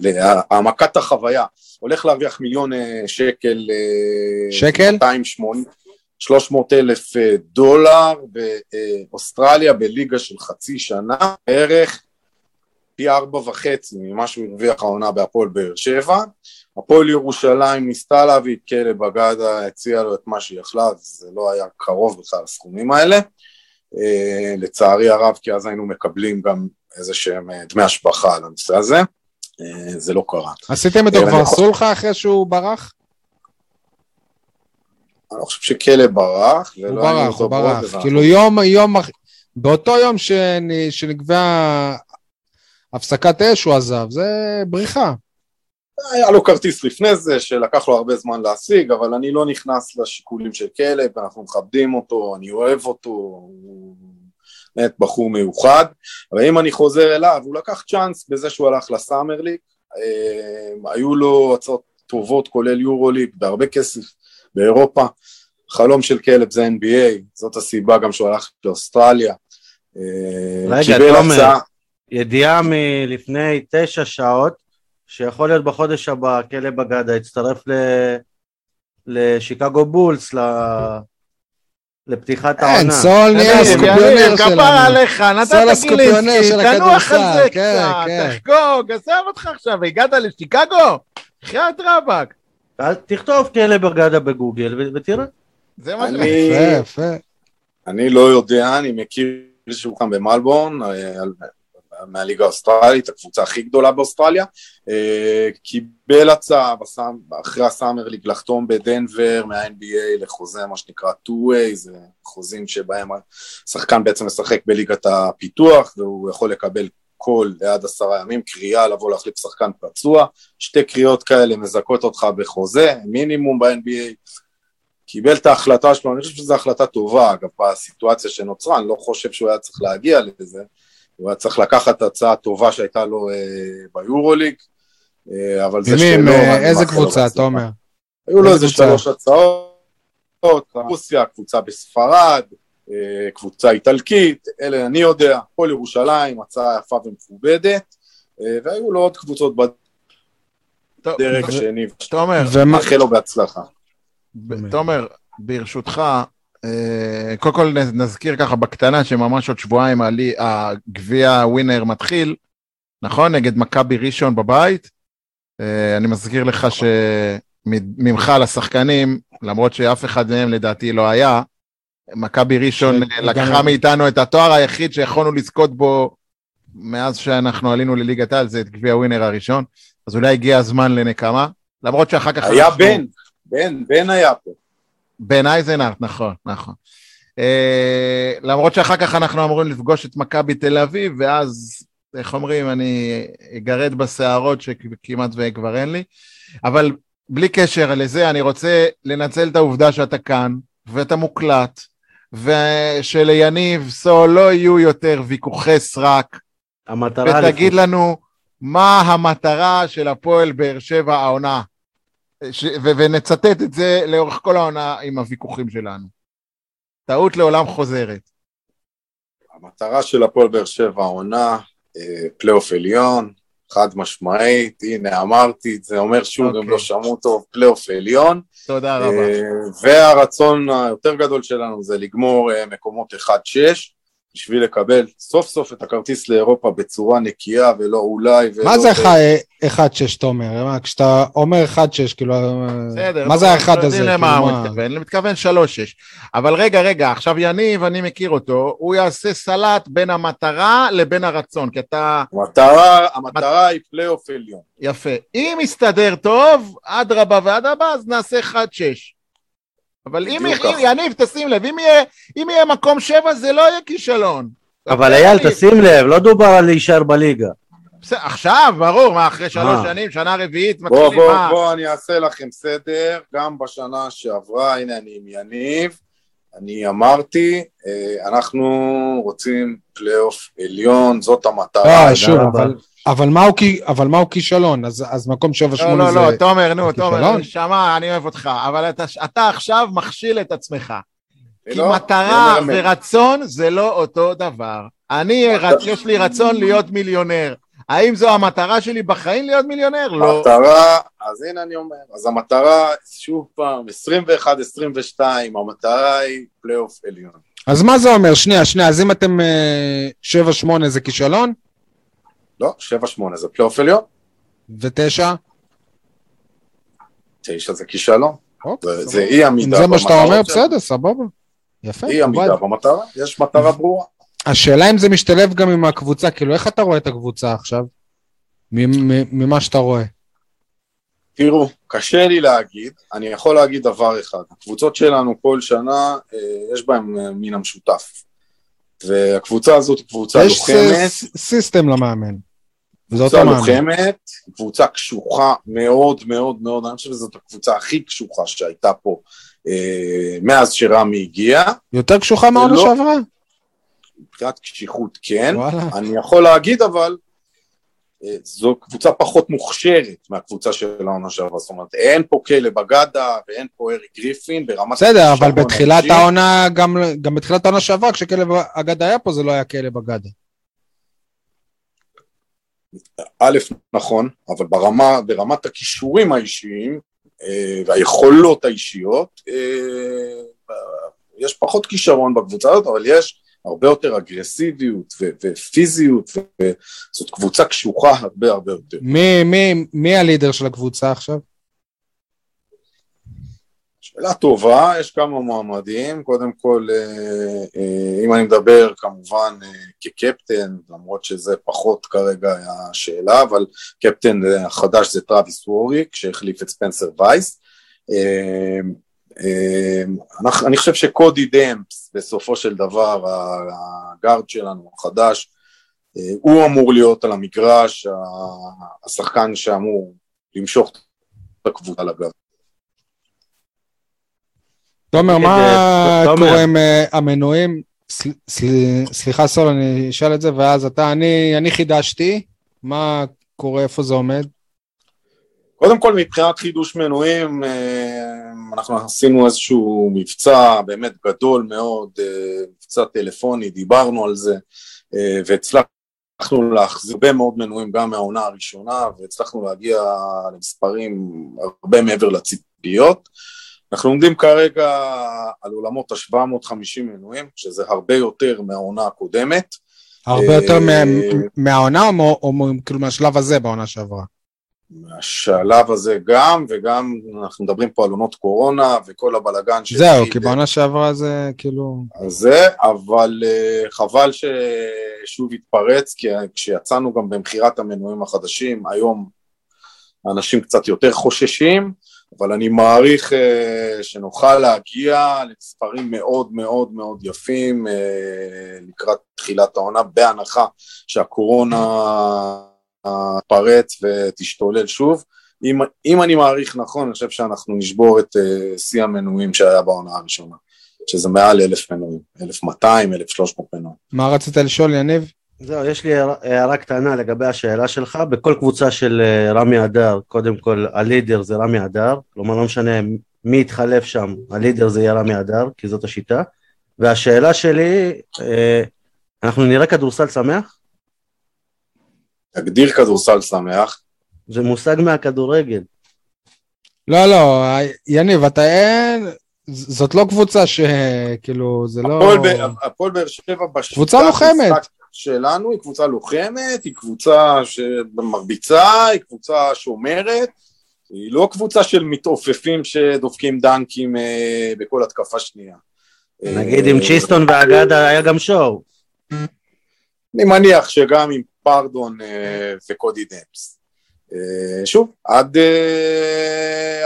להעמקת החוויה. הולך להרוויח מיליון אה, שקל, שקל? 280, 300 אלף דולר באוסטרליה בליגה של חצי שנה, בערך פי ארבע וחצי ממה שהוא הרוויח העונה בהפועל באר שבע. הפועל ירושלים ניסתה להביא את כלא בגדה, הציעה לו את מה שהיא יכלה, זה לא היה קרוב בכלל לסכומים האלה. Uh, לצערי הרב, כי אז היינו מקבלים גם איזה שהם uh, דמי השבחה על הנושא הזה. Uh, זה לא קרה. עשיתם איתו כבר סולחה אחרי שהוא ברח? אני לא חושב שכלא ברח. הוא ברח, הוא ברח. כאילו יום, יום, באותו יום שנקבעה הפסקת אש הוא עזב, זה בריחה. היה לו כרטיס לפני זה, שלקח לו הרבה זמן להשיג, אבל אני לא נכנס לשיקולים של כלב, אנחנו מכבדים אותו, אני אוהב אותו, הוא באמת בחור מיוחד. אבל אם אני חוזר אליו, הוא לקח צ'אנס בזה שהוא הלך לסאמר ליג, אה, היו לו הצעות טובות, כולל יורו ליג, בהרבה כסף באירופה. חלום של כלב זה NBA, זאת הסיבה גם שהוא הלך לאוסטרליה. אה, רגע, תומר, ידיעה מלפני תשע שעות, שיכול להיות בחודש הבא כלב אגדה יצטרף ל... לשיקגו בולס, ל... לפתיחת העונה. אין, סול נהיה הסקופיונר שלנו. כפר עליך, נתת גילינסקי, תנוח על זה כן, קצת, כן. תחגוג, עזב אותך עכשיו, הגעת לשיקגו? חייאת רבאק. תכתוב כלב אגדה בגוגל ותראה. זה מה ש... יפה, יפה. אני לא יודע, אני מכיר שהוא קם במלבורן, אה, מהליגה האוסטרלית, הקבוצה הכי גדולה באוסטרליה, אה, קיבל הצעה אחרי הסאמר ליג לחתום בדנבר מה-NBA לחוזה מה שנקרא 2-way, זה חוזים שבהם השחקן בעצם משחק בליגת הפיתוח והוא יכול לקבל כל ליד עשרה ימים, קריאה לבוא להחליף שחקן פצוע, שתי קריאות כאלה מזכות אותך בחוזה, מינימום ב-NBA, קיבל את ההחלטה שלו, אני חושב שזו החלטה טובה, אגב, בסיטואציה שנוצרה, אני לא חושב שהוא היה צריך להגיע לזה, הוא היה צריך לקחת הצעה טובה שהייתה לו אה, ביורוליג, אה, אבל זה שלא... איזה קבוצה, תומר? היו לו איזה שלוש הצעות, רוסיה, קבוצה בספרד, אה, קבוצה איטלקית, אלה אני יודע, כל ירושלים, הצעה יפה ומכובדת, אה, והיו לו עוד קבוצות בדרג השני, ומאחל לו בהצלחה. תומר, ברשותך, אה, קודם כל נזכיר ככה בקטנה שממש עוד שבועיים הגביע ווינר מתחיל, נכון? נגד מכבי ראשון בבית. אה, אני מזכיר לך שממך לשחקנים, למרות שאף אחד מהם לדעתי לא היה, מכבי ראשון לקחה מאיתנו את התואר היחיד שיכולנו לזכות בו מאז שאנחנו עלינו לליגת העל, זה את גביע ווינר הראשון, אז אולי הגיע הזמן לנקמה, למרות שאחר כך... היה אנחנו... בן, בן, בן היה פה. בן אייזנארט, נכון, נכון. Uh, למרות שאחר כך אנחנו אמורים לפגוש את מכבי תל אביב, ואז, איך אומרים, אני אגרד בשערות שכמעט וכבר אין לי, אבל בלי קשר לזה, אני רוצה לנצל את העובדה שאתה כאן, ואתה מוקלט, ושליניב סול לא יהיו יותר ויכוחי סרק. המטרה... ותגיד לפני. לנו מה המטרה של הפועל באר שבע העונה. ש... ו- ונצטט את זה לאורך כל העונה עם הוויכוחים שלנו. טעות לעולם חוזרת. המטרה של הפועל באר שבע העונה, אה, פלייאוף עליון, חד משמעית, הנה אמרתי את זה, אומר שוב, אוקיי. לא אוקיי. שמעו טוב, פלייאוף עליון. תודה רבה. אה, והרצון היותר גדול שלנו זה לגמור אה, מקומות 1-6, בשביל לקבל סוף סוף את הכרטיס לאירופה בצורה נקייה ולא אולי ולא... מה זה 1-6 תומר? כשאתה אומר 1-6 כאילו... בסדר. מה זה האחד הזה? כאילו, למה הוא מתכוון, אני מתכוון 3-6. אבל רגע, רגע, עכשיו יניב, אני מכיר אותו, הוא יעשה סלט בין המטרה לבין הרצון, כי אתה... המטרה, המטרה היא פלייאוף עליון. יפה. אם יסתדר טוב, אדרבה ואדרבה, אז נעשה 1-6. אבל אם, אם יניב, תשים לב, אם יהיה, אם יהיה מקום שבע זה לא יהיה כישלון. אבל אייל, תשים לב, לא דובר על להישאר בליגה. בסדר, עכשיו, ברור, מה, אחרי שלוש אה. שנים, שנה רביעית, מתחילים, בוא, בוא, מה? בוא, אני אעשה לכם סדר, גם בשנה שעברה, הנה אני עם יניב, אני אמרתי, אה, אנחנו רוצים פלייאוף עליון, זאת המטרה. אה, שוב, אבל... אבל מהו, אבל מהו כישלון? אז, אז מקום 7-8 לא, זה... לא, לא, לא, תומר, נו, תומר, נשמה, אני אוהב אותך, אבל אתה, אתה עכשיו מכשיל את עצמך. כי לא, מטרה ורצון זה לא אותו דבר. אני, יש לי רצון להיות מיליונר. האם זו המטרה שלי בחיים להיות מיליונר? לא. מטרה, אז הנה אני אומר, אז המטרה, שוב פעם, 21-22, המטרה היא פלייאוף עליון. אז מה זה אומר? שנייה, שנייה, אז אם אתם 7-8 אה, זה כישלון? לא, 7-8 זה פלייאוף עליון. ותשע? תשע זה כישלון. אוקיי, זה אי עמידה במטרה. זה מה שאתה אומר, בסדר, סבבה. יפה. אי עמידה במטרה, יש מטרה ברורה. השאלה אם זה משתלב גם עם הקבוצה, כאילו איך אתה רואה את הקבוצה עכשיו? ממה שאתה רואה. תראו, קשה לי להגיד, אני יכול להגיד דבר אחד, הקבוצות שלנו כל שנה, אה, יש בהן אה, מן המשותף. והקבוצה הזאת היא קבוצה לוחמת. יש סיסטם למאמן. קבוצה לוחמת, קבוצה קשוחה מאוד מאוד מאוד, אני חושב שזאת הקבוצה הכי קשוחה שהייתה פה אה, מאז שרמי הגיע. יותר קשוחה מהעונה לא, שעברה? מבחינת קשיחות כן, וואלה. אני יכול להגיד אבל, אה, זו קבוצה פחות מוכשרת מהקבוצה של העונה שעברה, זאת אומרת אין פה כלב אגדה ואין פה אריק גריפין ברמת... בסדר, אבל בתחילת העונה, גם, גם בתחילת העונה שעברה, כשכלב אגדה היה פה זה לא היה כלב אגדה. א', נכון, אבל ברמה, ברמת הכישורים האישיים אה, והיכולות האישיות, אה, יש פחות כישרון בקבוצה הזאת, אבל יש הרבה יותר אגרסיביות ו- ופיזיות, וזאת קבוצה קשוחה הרבה הרבה יותר. מי, מי, מי הלידר של הקבוצה עכשיו? שאלה טובה, יש כמה מועמדים, קודם כל, אה, אה, אם אני מדבר כמובן אה, כקפטן, למרות שזה פחות כרגע השאלה, אבל קפטן החדש זה טראביס ווריק, שהחליף את ספנסר וייס. אני חושב שקודי דמפס, בסופו של דבר, הגארד שלנו החדש, הוא אמור להיות על המגרש, השחקן שאמור למשוך את הקבוצה לגב. תומר, מה קורה עם אה, המנויים? סליחה סול, אני אשאל את זה, ואז אתה, אני, חידשתי, מה קורה, איפה זה עומד? קודם כל, מבחינת חידוש מנויים, אה, אנחנו עשינו איזשהו מבצע באמת גדול מאוד, אה, מבצע טלפוני, דיברנו על זה, והצלחנו להחזיר הרבה מאוד מנויים גם מהעונה הראשונה, והצלחנו להגיע למספרים הרבה מעבר לציפיות. אנחנו עומדים כרגע על עולמות ה-750 מנויים, שזה הרבה יותר מהעונה הקודמת. הרבה יותר אה, מהעונה או כאילו מהשלב הזה בעונה שעברה? השלב הזה גם, וגם אנחנו מדברים פה על עונות קורונה וכל הבלגן זהו, כי בעונה שעברה זה כאילו... זה, אבל uh, חבל ששוב התפרץ, כי כשיצאנו גם במכירת המנויים החדשים, היום אנשים קצת יותר חוששים, אבל אני מעריך uh, שנוכל להגיע למספרים מאוד מאוד מאוד יפים uh, לקראת תחילת העונה, בהנחה שהקורונה פרץ ותשתולל שוב. אם, אם אני מעריך נכון, אני חושב שאנחנו נשבור את uh, שיא המנויים שהיה בעונה הראשונה, שזה מעל אלף מנויים, אלף מאתיים, אלף שלוש מאות מנויים. מה רצית לשאול, יניב? זהו, יש לי הערה קטנה לגבי השאלה שלך. בכל קבוצה של אה, רמי אדר, קודם כל הלידר זה רמי אדר, כלומר לא משנה מי יתחלף שם, הלידר זה יהיה רמי אדר, כי זאת השיטה. והשאלה שלי, אה, אנחנו נראה כדורסל שמח? תגדיר כדורסל שמח. זה מושג מהכדורגל. לא, לא, יניב, אתה אין... זאת לא קבוצה שכאילו, זה לא... הפועל באר שבע בשיטה... קבוצה לוחמת. שלנו היא קבוצה לוחמת, היא קבוצה שמרביצה, היא קבוצה שומרת, היא לא קבוצה של מתעופפים שדופקים דנקים אה, בכל התקפה שנייה. נגיד עם צ'יסטון ואגדה היה גם שואו. אני מניח שגם עם פרדון אה, וקודי דמפס. אה, שוב, עד,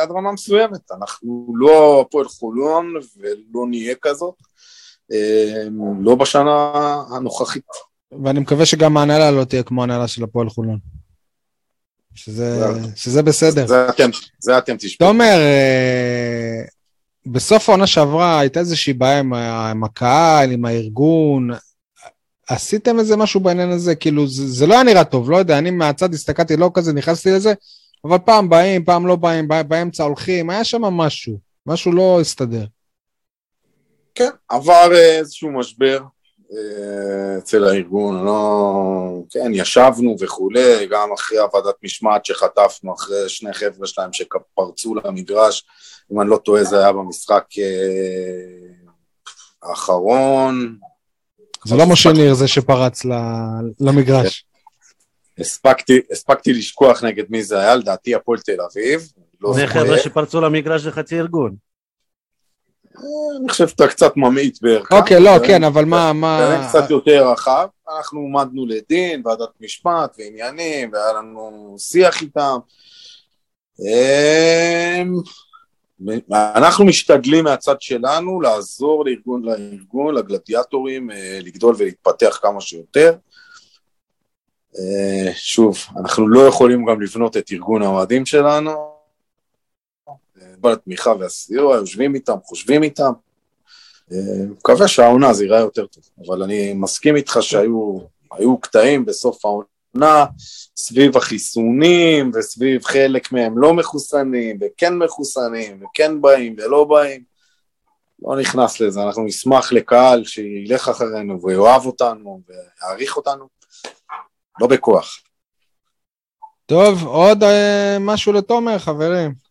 עד רמה מסוימת, אנחנו לא הפועל חולון ולא נהיה כזאת, לא בשנה הנוכחית. ואני מקווה שגם ההנהלה לא תהיה כמו ההנהלה של הפועל חולון. שזה, שזה בסדר. זה אתם, זה אתם תשמעו. תומר, אה, בסוף העונה שעברה הייתה איזושהי בעיה עם, עם הקהל, עם הארגון. עשיתם איזה משהו בעניין הזה? כאילו, זה, זה לא היה נראה טוב, לא יודע, אני מהצד הסתכלתי, לא כזה נכנסתי לזה, אבל פעם באים, פעם לא באים, באמצע הולכים, היה שם משהו, משהו לא הסתדר. כן, עבר אה, איזשהו משבר, אצל הארגון, לא... כן, ישבנו וכולי, גם אחרי הוועדת משמעת שחטפנו, אחרי שני חבר'ה שלהם שפרצו למגרש, אם אני לא טועה זה היה במשחק אה, האחרון. זה לא משה ניר זה שפרץ למגרש. הספקתי, הספקתי לשכוח נגד מי זה היה, לדעתי הפועל תל אביב. לא זה חבר'ה שפרצו למגרש זה חצי ארגון. אני חושב שאתה קצת ממעיט בערכה. אוקיי, לא, כן, אבל מה... מה... קצת יותר רחב. אנחנו עמדנו לדין, ועדת משפט ועניינים, והיה לנו שיח איתם. אמ, אנחנו משתדלים מהצד שלנו לעזור לארגון, לארגון, לגלדיאטורים, אה, לגדול ולהתפתח כמה שיותר. אה, שוב, אנחנו לא יכולים גם לבנות את ארגון האוהדים שלנו, כל התמיכה והסיוע, יושבים איתם, חושבים איתם. אה, מקווה שהעונה זה ייראה יותר טוב, אבל אני מסכים איתך שהיו קטעים בסוף העונה סביב החיסונים וסביב חלק מהם לא מחוסנים וכן מחוסנים וכן באים ולא באים. לא נכנס לזה, אנחנו נשמח לקהל שילך אחרינו ויאהב אותנו ויעריך אותנו, לא בכוח. טוב, עוד אה, משהו לתומר, חברים.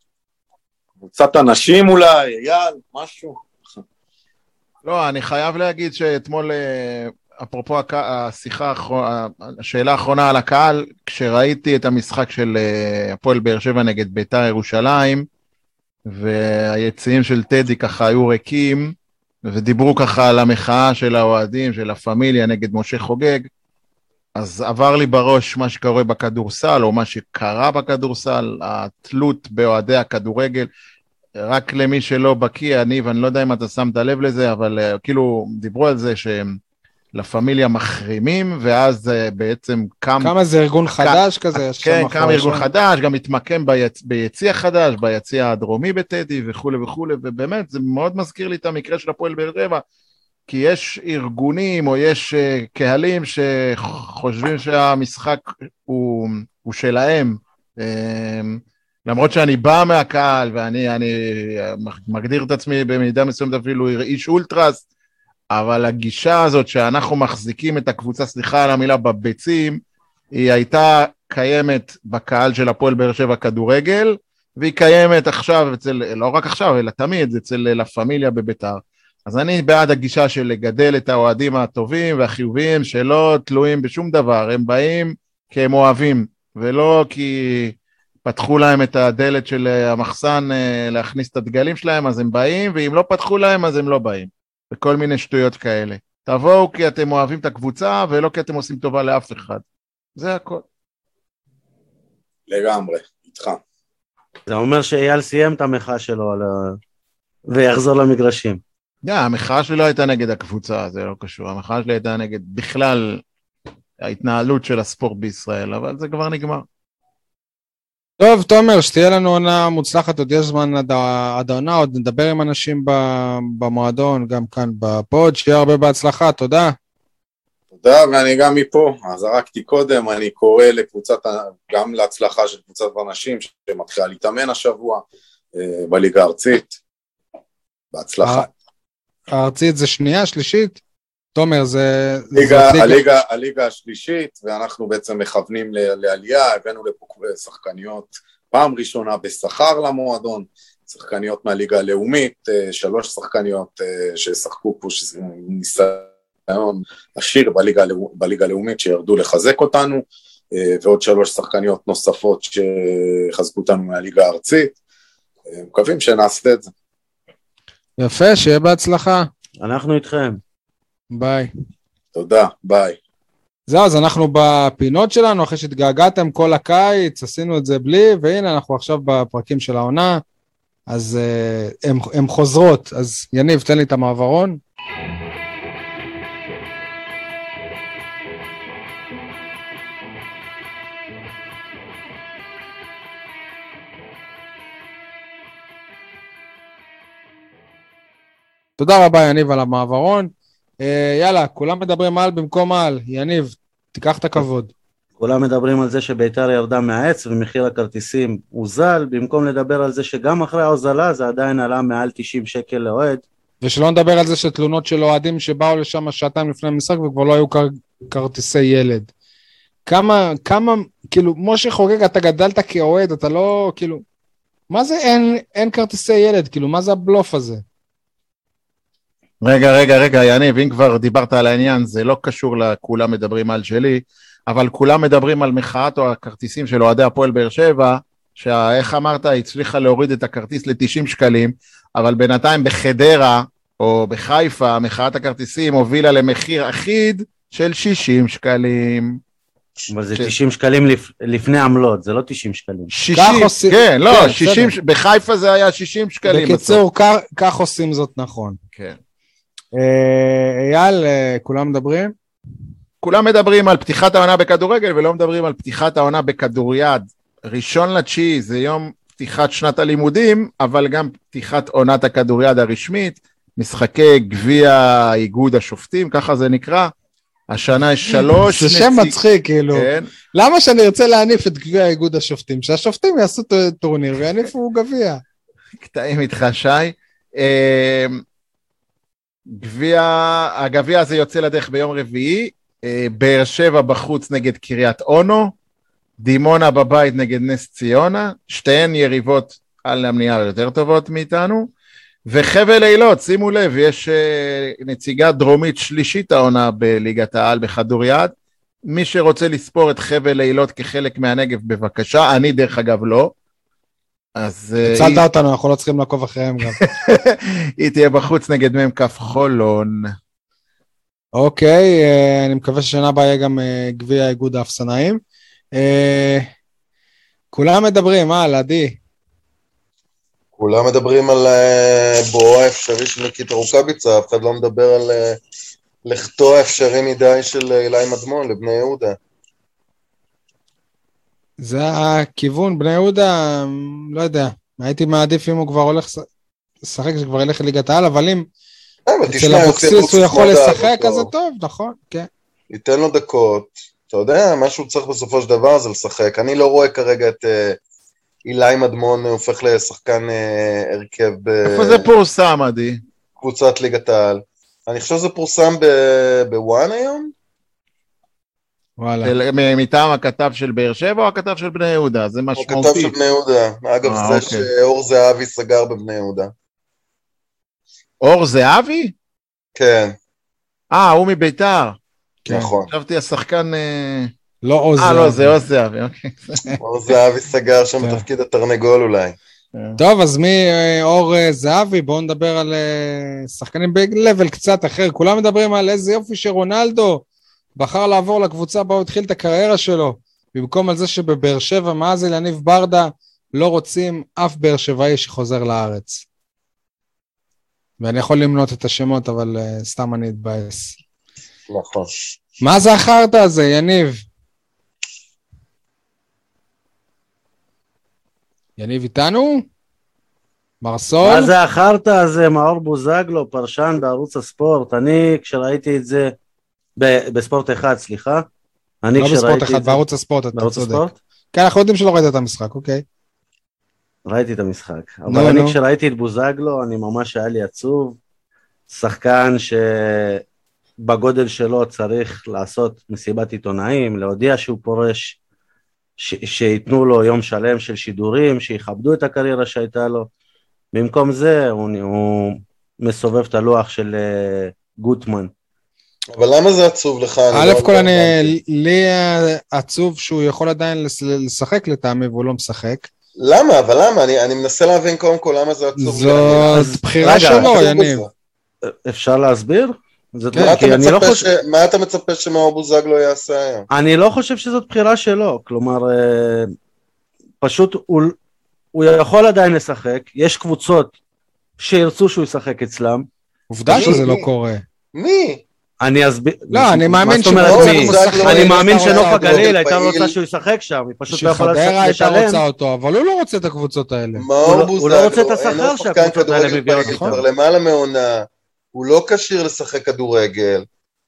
קבוצת אנשים אולי, אייל, משהו. לא, אני חייב להגיד שאתמול, אה, אפרופו השיחה, השאלה האחרונה על הקהל, כשראיתי את המשחק של אה, הפועל באר שבע נגד ביתר ירושלים, והיציעים של טדי ככה היו ריקים, ודיברו ככה על המחאה של האוהדים, של הפמיליה נגד משה חוגג, אז עבר לי בראש מה שקורה בכדורסל, או מה שקרה בכדורסל, התלות באוהדי הכדורגל. רק למי שלא בקיא, אני, ואני לא יודע אם אתה שמת לב לזה, אבל uh, כאילו דיברו על זה שהם לפמיליה מחרימים, ואז uh, בעצם קם... כמה זה ארגון חדש כ... כזה? כן, קם ארגון שם. חדש, גם התמקם ביצ... ביציע חדש, ביציע הדרומי בטדי וכולי וכולי, ובאמת, זה מאוד מזכיר לי את המקרה של הפועל באר שבע, כי יש ארגונים או יש uh, קהלים שחושבים שהמשחק הוא, הוא שלהם. Uh, למרות שאני בא מהקהל ואני אני מגדיר את עצמי במידה מסוימת אפילו איש אולטרס, אבל הגישה הזאת שאנחנו מחזיקים את הקבוצה, סליחה על המילה, בביצים, היא הייתה קיימת בקהל של הפועל באר שבע כדורגל, והיא קיימת עכשיו אצל, לא רק עכשיו, אלא תמיד, אצל לה פמיליה בביתר. אז אני בעד הגישה של לגדל את האוהדים הטובים והחיוביים שלא תלויים בשום דבר, הם באים כי הם אוהבים, ולא כי פתחו להם את הדלת של המחסן להכניס את הדגלים שלהם, אז הם באים, ואם לא פתחו להם, אז הם לא באים. וכל מיני שטויות כאלה. תבואו כי אתם אוהבים את הקבוצה, ולא כי אתם עושים טובה לאף אחד. זה הכל. לגמרי, איתך. זה אומר שאייל סיים את המחאה שלו על ה... ויחזור למגרשים. yeah, המחאה שלי לא הייתה נגד הקבוצה, זה לא קשור. המחאה שלי הייתה נגד בכלל ההתנהלות של הספורט בישראל, אבל זה כבר נגמר. טוב, תומר, שתהיה לנו עונה מוצלחת, עוד יש זמן עד, העונה, עוד נדבר עם אנשים במועדון, גם כאן בפוד, שיהיה הרבה בהצלחה, תודה. תודה, ואני גם מפה, אז זרקתי קודם, אני קורא לקבוצת, גם להצלחה של קבוצת הנשים שמתחילה להתאמן השבוע אה, בליגה הארצית. בהצלחה. הארצית זה שנייה, שלישית? תומר, זה... ליגה, הליגה, הליגה השלישית, ואנחנו בעצם מכוונים לעלייה, הבאנו לפה שחקניות פעם ראשונה בשכר למועדון, שחקניות מהליגה הלאומית, אה, שלוש שחקניות אה, ששחקו פה, שזה ניסיון עשיר בליגה, בליגה הלאומית, שירדו לחזק אותנו, אה, ועוד שלוש שחקניות נוספות שחזקו אותנו מהליגה הארצית. מקווים שנעשה את זה. יפה, שיהיה בהצלחה. אנחנו איתכם. ביי. תודה, ביי. זהו, אז אנחנו בפינות שלנו, אחרי שהתגעגעתם כל הקיץ, עשינו את זה בלי, והנה אנחנו עכשיו בפרקים של העונה, אז uh, הן חוזרות. אז יניב, תן לי את המעברון. תודה רבה, יניב, על המעברון. אה, יאללה, כולם מדברים על במקום על. יניב, תיקח את הכבוד. כולם מדברים על זה שביתר ירדה מהעץ ומחיר הכרטיסים הוזל, במקום לדבר על זה שגם אחרי ההוזלה זה עדיין עלה מעל 90 שקל לאוהד. ושלא נדבר על זה שתלונות של אוהדים שבאו לשם שעתיים לפני המשחק וכבר לא היו כר... כרטיסי ילד. כמה, כמה, כאילו, משה חוגג, אתה גדלת כאוהד, אתה לא, כאילו, מה זה אין, אין כרטיסי ילד? כאילו, מה זה הבלוף הזה? רגע, רגע, רגע, יניב, אם כבר דיברת על העניין, זה לא קשור לכולם מדברים על שלי, אבל כולם מדברים על מחאת או הכרטיסים של אוהדי הפועל באר שבע, שאיך אמרת, הצליחה להוריד את הכרטיס ל-90 שקלים, אבל בינתיים בחדרה או בחיפה, מחאת הכרטיסים הובילה למחיר אחיד של 60 שקלים. אבל זה ש... 90 שקלים לפ... לפני עמלות, זה לא 90 שקלים. 60, עושים... כן, לא, כן, 60, בחיפה זה היה 60 שקלים. בקיצור, כך עושים זאת נכון. כן. אה, אייל, אה, כולם מדברים? כולם מדברים על פתיחת העונה בכדורגל ולא מדברים על פתיחת העונה בכדוריד. ראשון לתשיעי זה יום פתיחת שנת הלימודים, אבל גם פתיחת עונת הכדוריד הרשמית, משחקי גביע איגוד השופטים, ככה זה נקרא. השנה יש שלוש... זה שם מצחיק, כאילו. כן. למה שאני ארצה להניף את גביע איגוד השופטים? שהשופטים יעשו טורניר ויניפו גביע. קטעים איתך, שי. אה, גביע, הגביע הזה יוצא לדרך ביום רביעי, אה, באר שבע בחוץ נגד קריית אונו, דימונה בבית נגד נס ציונה, שתיהן יריבות על המניעה יותר טובות מאיתנו, וחבל אילות, שימו לב, יש uh, נציגה דרומית שלישית העונה בליגת העל בכדוריד, מי שרוצה לספור את חבל אילות כחלק מהנגב, בבקשה, אני דרך אגב לא. אז... אה, הצלת היא... אותנו, אנחנו לא צריכים לעקוב אחריהם גם. היא תהיה בחוץ נגד מ"כ חולון. אוקיי, אה, אני מקווה ששנה הבאה יהיה גם אה, גביע איגוד האפסנאים. כולם מדברים, אה, עדי? כולם מדברים על בואו האפשרי של ניקיטה רוקאביצה, אף אחד לא מדבר על לכתו האפשרי מדי של אילי מדמון לבני יהודה. זה הכיוון, בני יהודה, לא יודע, הייתי מעדיף אם הוא כבר הולך לשחק, שכבר ילך לליגת העל, אבל אם אה, אצל אבוקסיס הוא יכול לשחק, אז זה טוב, נכון, כן. ייתן לו דקות, אתה יודע, מה שהוא צריך בסופו של דבר זה לשחק. אני לא רואה כרגע את אה, אילי מדמון הופך לשחקן אה, הרכב ב... איפה זה פורסם, עדי? קבוצת ליגת העל. אני חושב שזה פורסם בוואן היום? וואלה. מטעם הכתב של באר שבע או הכתב של בני יהודה? זה משמעותי. הכתב של בני יהודה. אגב, אה, זה אוקיי. שאור זהבי סגר בבני יהודה. אור זהבי? כן. אה, הוא מביתר. כן. נכון. חשבתי השחקן... אה, לא עוז אה, לא, זה עוז זהבי, אוקיי. אור זהבי סגר שם כן. בתפקיד התרנגול אולי. טוב, אז מאור אה, זהבי, בואו נדבר על שחקנים ב-level קצת אחר. כולם מדברים על איזה יופי שרונלדו בחר לעבור לקבוצה בה הוא התחיל את הקריירה שלו, במקום על זה שבבאר שבע, מאז אליניב ברדה, לא רוצים אף באר שבעי שחוזר לארץ. ואני יכול למנות את השמות, אבל uh, סתם אני אתבאס. נכון. מה זה החרטא הזה, יניב? יניב איתנו? מר סול? מה זה החרטא הזה, מאור בוזגלו, פרשן בערוץ הספורט. אני, כשראיתי את זה, בספורט אחד, סליחה. אני לא בספורט אחד, בערוץ הספורט, אתה בערוץ צודק. הספורט? כן, אנחנו יודעים שלא ראית את המשחק, אוקיי. ראיתי את המשחק. אבל אני. כשראיתי את בוזגלו, אני ממש היה לי עצוב. שחקן שבגודל שלו צריך לעשות מסיבת עיתונאים, להודיע שהוא פורש, ש- שייתנו לו יום שלם של שידורים, שיכבדו את הקריירה שהייתה לו. במקום זה הוא, הוא מסובב את הלוח של אה, גוטמן. אבל למה זה עצוב לך? א' לא- כל לא אני. לי עצוב שהוא יכול עדיין לשחק לטעמי והוא לא משחק. למה? אבל למה? אני אני מנסה להבין קודם כל למה זה עצוב. זאת אז- בחירה שלו, יניב. אפשר להסביר? זאת מה כי אתה אני לא מצפה חושב... ש- מה אתה מצפה שמאור בוזגלו יעשה היום? אני לא חושב שזאת בחירה שלו, כלומר, אה, פשוט הוא, הוא יכול עדיין לשחק, יש קבוצות שירצו שהוא ישחק אצלם, עובדה מי? שזה לא? קורה. מי? אני אסביר... לא, אני מאמין מה זאת אומרת שמאור מי? בוזגלו אני מאמין שנוף הגליל אותו הייתה. רוצה שהוא ישחק שם, היא פשוט לא יכולה שחדרה הייתה לשלם. רוצה אותו, אבל הוא לא רוצה את הקבוצות האלה. הוא מאור לא- בוזגלו, הוא לא רוצה את השכר שהקבוצות האלה כדורגל מביאות, נכון. כבר למעלה מעונה, הוא לא כשיר לשחק כדורגל,